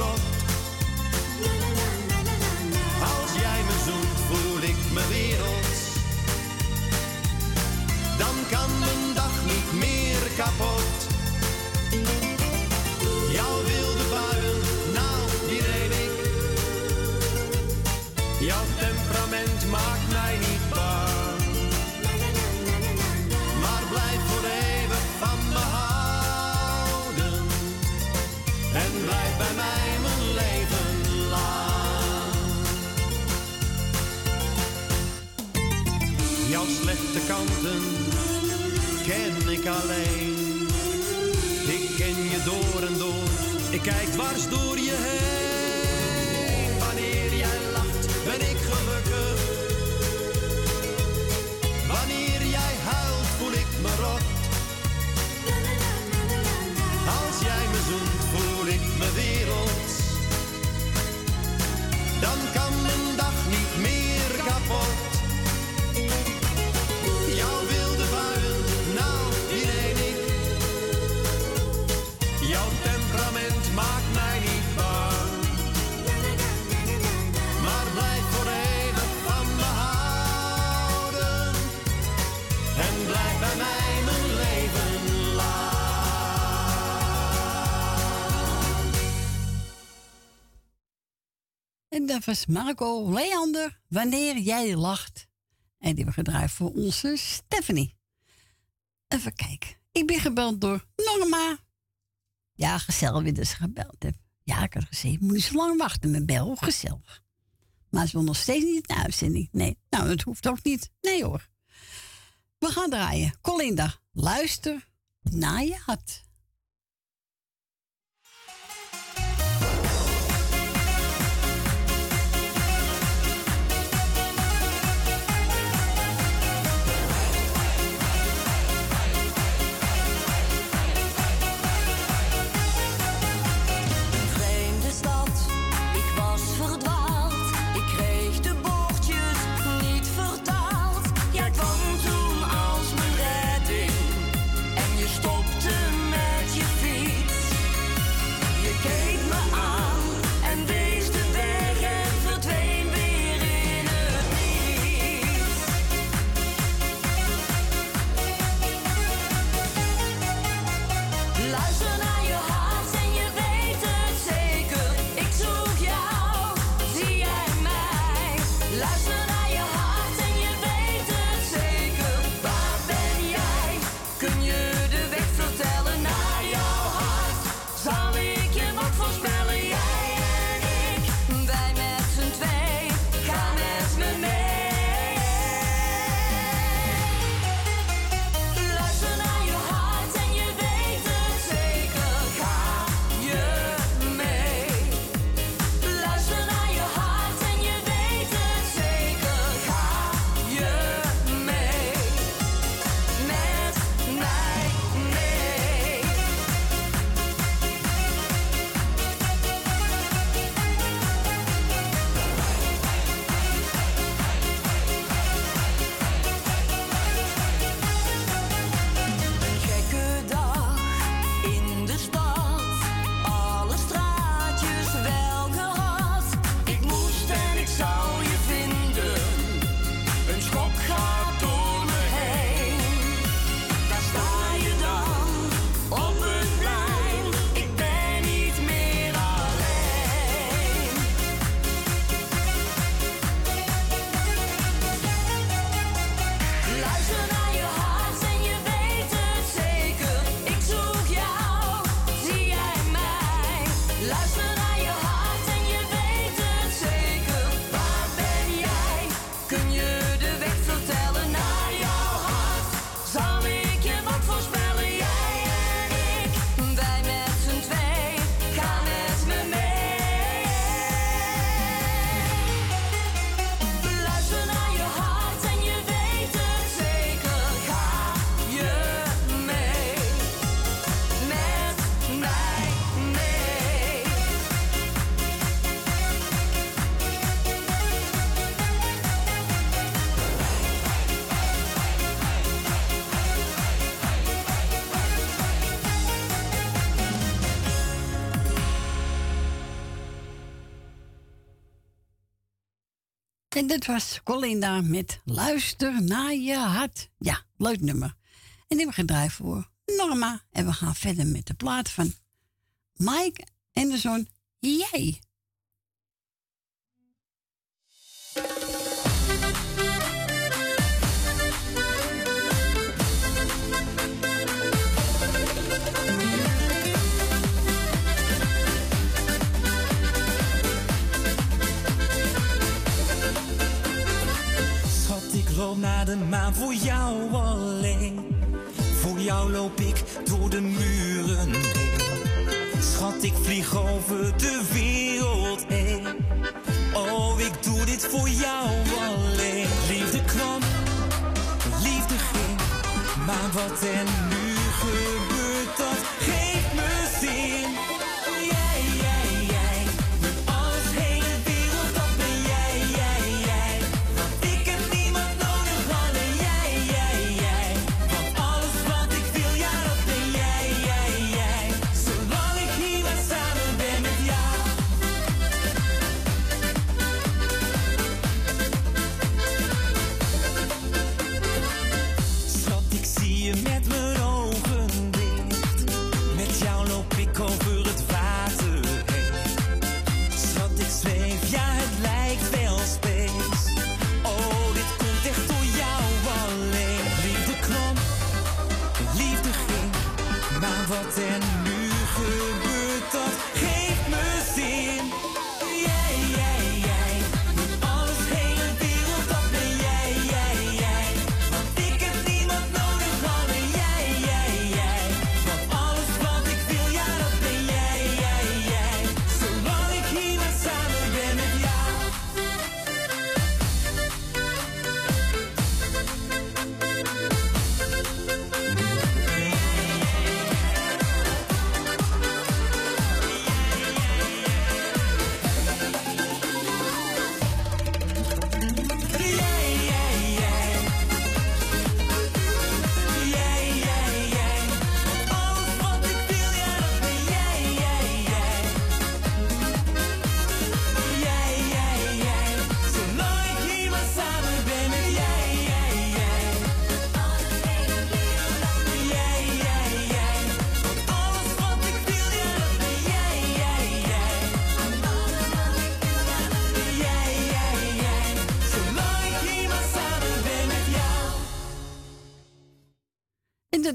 kanten ken ik alleen. Ik ken je door en door, ik kijk dwars door je heen. Dat Marco Leander, Wanneer jij lacht. En die hebben gedraaid voor onze Stephanie. Even kijken. Ik ben gebeld door Norma. Ja, gezellig weer dat gebeld heeft. Ja, ik had gezegd, moet niet zo lang wachten met bel. Gezellig. Maar ze wil nog steeds niet de uitzending. Nee, nou, het hoeft ook niet. Nee hoor. We gaan draaien. Colinda, luister naar je hart. En dit was Colinda met Luister naar je hart. Ja, leuk nummer. En die we gedraaid voor Norma. En we gaan verder met de plaat van Mike en de zoon Jij. Loop naar de maan voor jou alleen. Voor jou loop ik door de muren heen. Schat, ik vlieg over de wereld heen. Oh, ik doe dit voor jou alleen. Liefde kwam, liefde ging. Maar wat er nu gebeurt, dat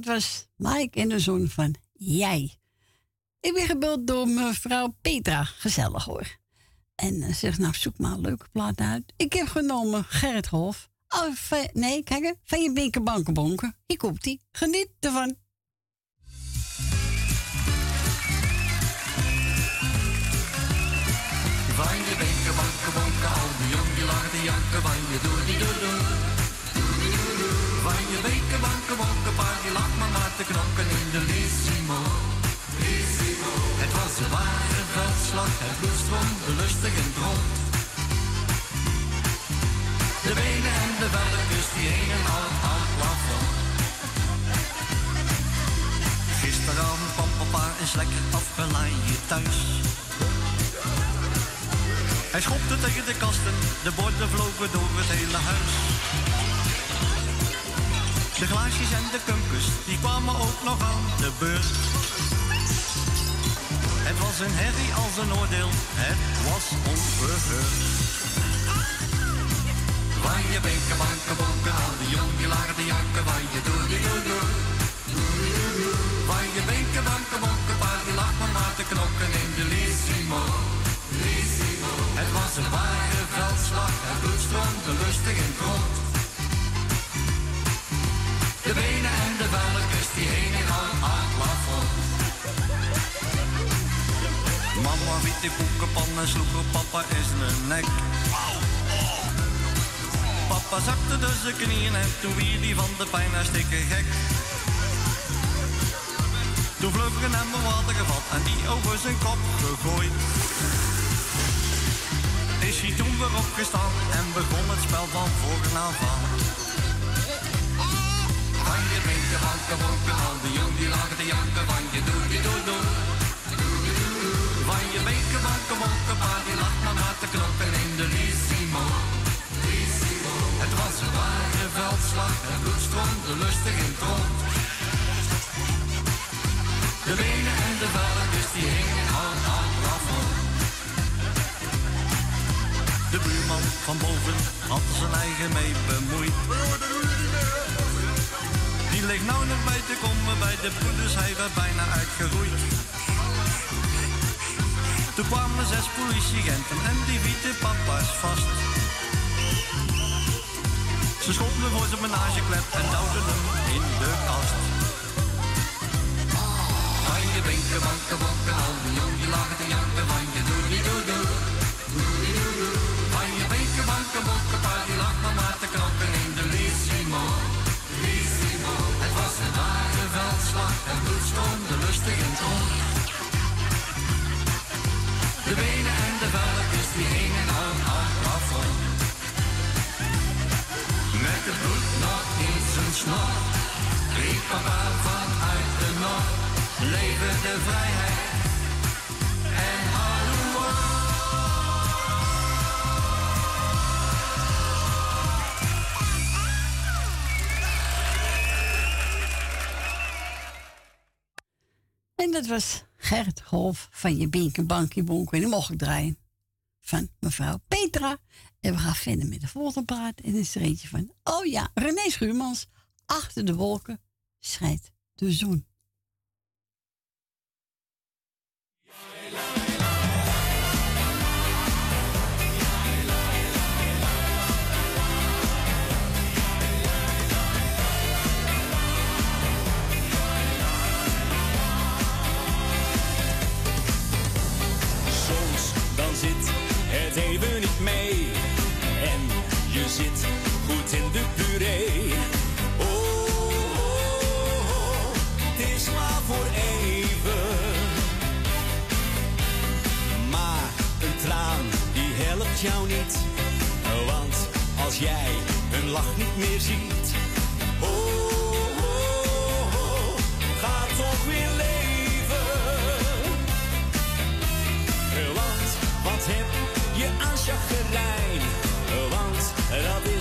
dat was Mike en de zoon van Jij. Ik ben gebeld door mevrouw Petra. Gezellig hoor. En ze zegt, nou zoek maar een leuke plaat uit. Ik heb genomen Gerrit Hof. Oh, nee, kijk. Van je binken bankenbonken. Hier komt ie. Geniet ervan. Gisteravond kwam papa eens lekker afgelaaid thuis. Hij schopte tegen de kasten, de borden vlogen door het hele huis. De glaasjes en de kumpus, die kwamen ook nog aan de beurt. Het was een herrie als een oordeel, het was onverheurd. Van je benken, banken, bonken, al die jong die lagen te janken, van je doe die doe doe. Van je banken, bonken, paar die lag maar maar te knokken in de Lissimo. Het was een ware veldslag, het bloed stroomde lustig in het. De benen en de velletjes die hingen aan het plafond. Mama wiet die koekenpan en sloeg op papa in zijn nek. Papa zakte dus zijn knieën en toen weer die van de pijn hartstikke gek. Toen vloog een emmer water gevat en die over zijn kop gegooid. Is hij toen weer opgestaan en begon het spel van voren af aan. Van je drinken, van je al die jong die lag te janken, van je doe die doe doe. Van je beken, van je pa maar die lacht maar met te klokken in de Lissimo. Het was een ware veldslag en bloed stroomde lustig in het rond. De benen en de velletjes dus die hingen aan het. De buurman van boven had zijn eigen mee bemoeid. Die ligt nou nog bij te komen bij de broeders, hij werd bijna uitgeroeid. Toen kwamen zes politieagenten en die wieten papa's vast. Ze schonden voor zijn menageklep en duwden hem in de kast. Je winken, wanken, wokken, al die jong, die lagen te janken doei doei. Doei doei doei. Van je winken, wanken, wokken, paar die lag maar te knokken in de Lissimo. Lissimo. Het was een ware veldslag en bloed stonden lustig in het rond. De benen en de velletjes die hingen aan het plafond. Met het bloed nog in zijn snor, riep papa vanuit de noord. Leven de vrijheid en. En dat was Gert Hof van je Binken Bankie Bonk. En mocht ik draaien van mevrouw Petra. En we gaan verder met de volgende praat. En dan is er eentje van, oh ja, René Schuurmans. Achter de wolken schijnt de zon. Het even niet mee. En je zit goed in de puree. Oh, oh, oh, het is maar voor even. Maar een traan die helpt jou niet. Want als jij hun lach niet meer ziet. Oh, oh, chagrijn? Want dat is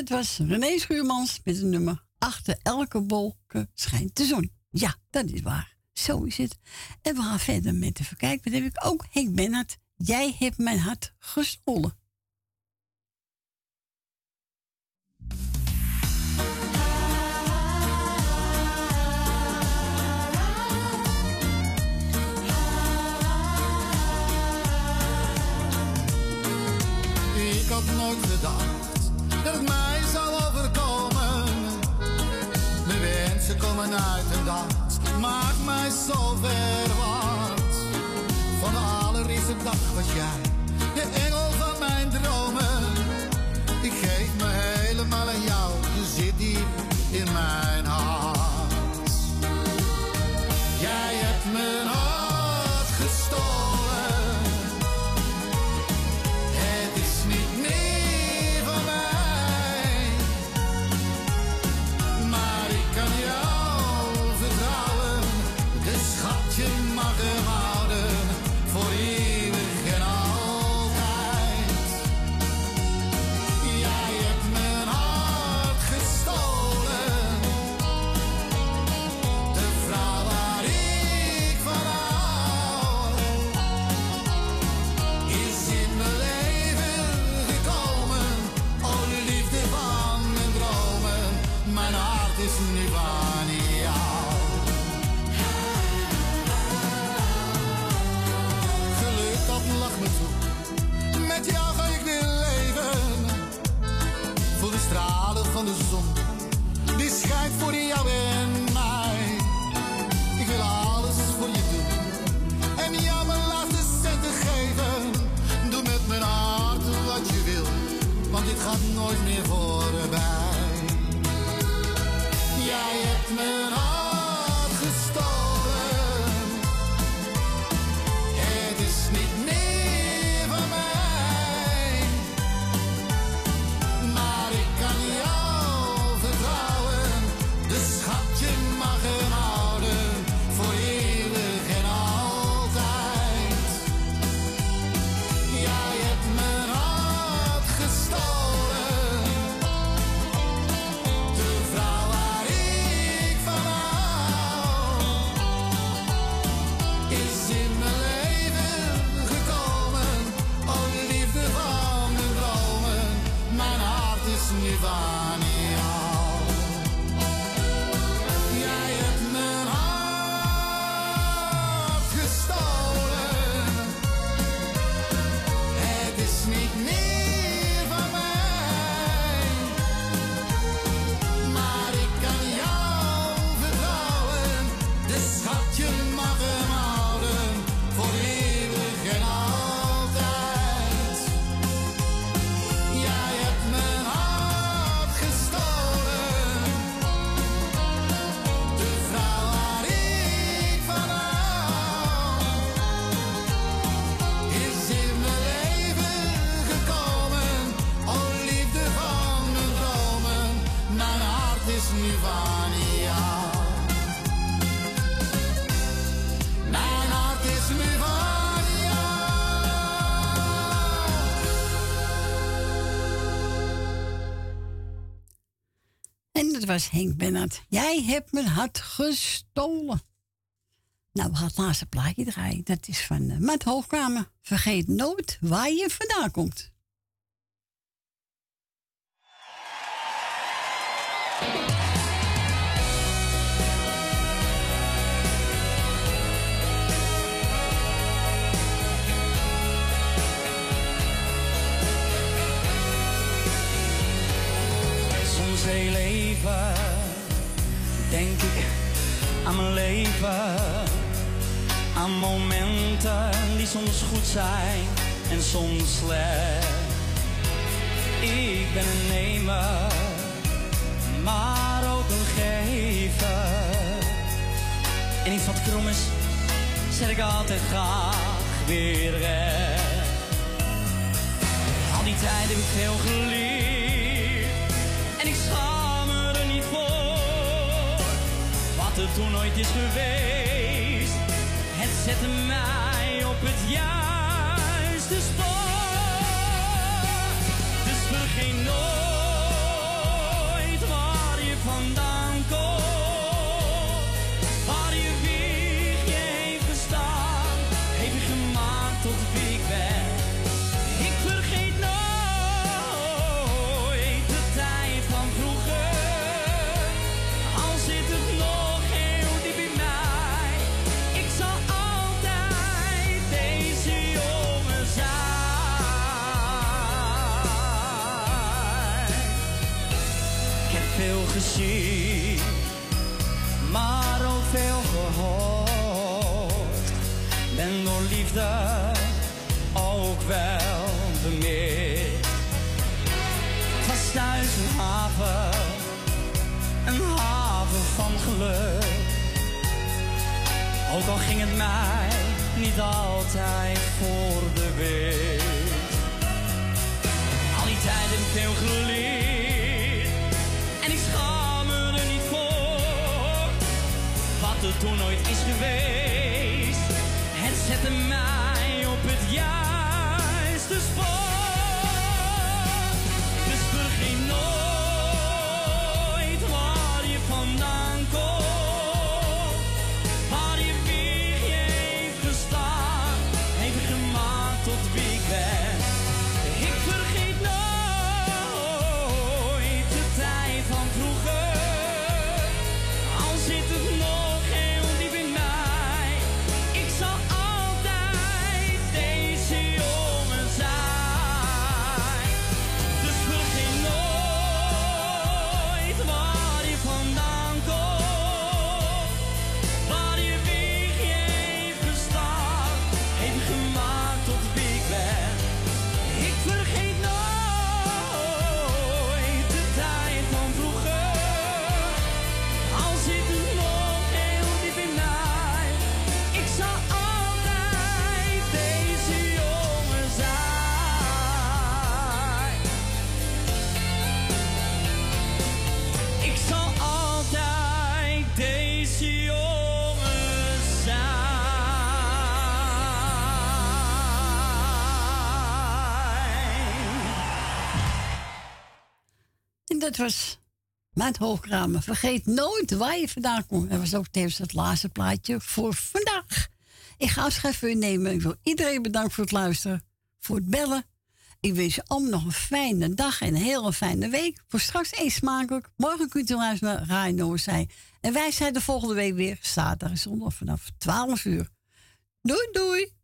het was René Schuurmans met het nummer Achter elke wolken schijnt de zon. Ja, dat is waar. Zo is het. En we gaan verder met de verkijk. Wat heb ik ook? Henk Bennett. Jij hebt mijn hart gestolen. Ik had nooit gedacht dat komen uit een dag, maakt mij zo verwaard. Van de allereerste dag was jij was Henk Bennett. Jij hebt mijn hart gestolen. Nou, we gaan het laatste plaatje draaien. Dat is van uh, Matt Hoogkamer. Vergeet nooit waar je vandaan komt. Denk ik aan mijn leven. Aan momenten die soms goed zijn en soms slecht. Ik ben een nemer, maar ook een gever. En iets wat krom is, zet ik altijd graag weer recht. Al die tijd heb ik veel geleerd. Toen nooit is geweest. Het zette mij op het juiste ging het mij niet altijd voor de wind. Al die tijd heb ik veel geleerd. En ik schaam me er niet voor. Wat er toen nooit is geweest. Het zette mij mijn hoogkramen. Vergeet nooit waar je vandaan komt. Dat was ook het laatste plaatje voor vandaag. Ik ga afscheid van u nemen. Ik wil iedereen bedanken voor het luisteren, voor het bellen. Ik wens je allemaal nog een fijne dag en een hele fijne week. Voor straks eet smakelijk. Morgen kunt u luisteren naar Rai Noorzij. En wij zijn de volgende week weer, zaterdag en zondag vanaf 12 uur. Doei doei!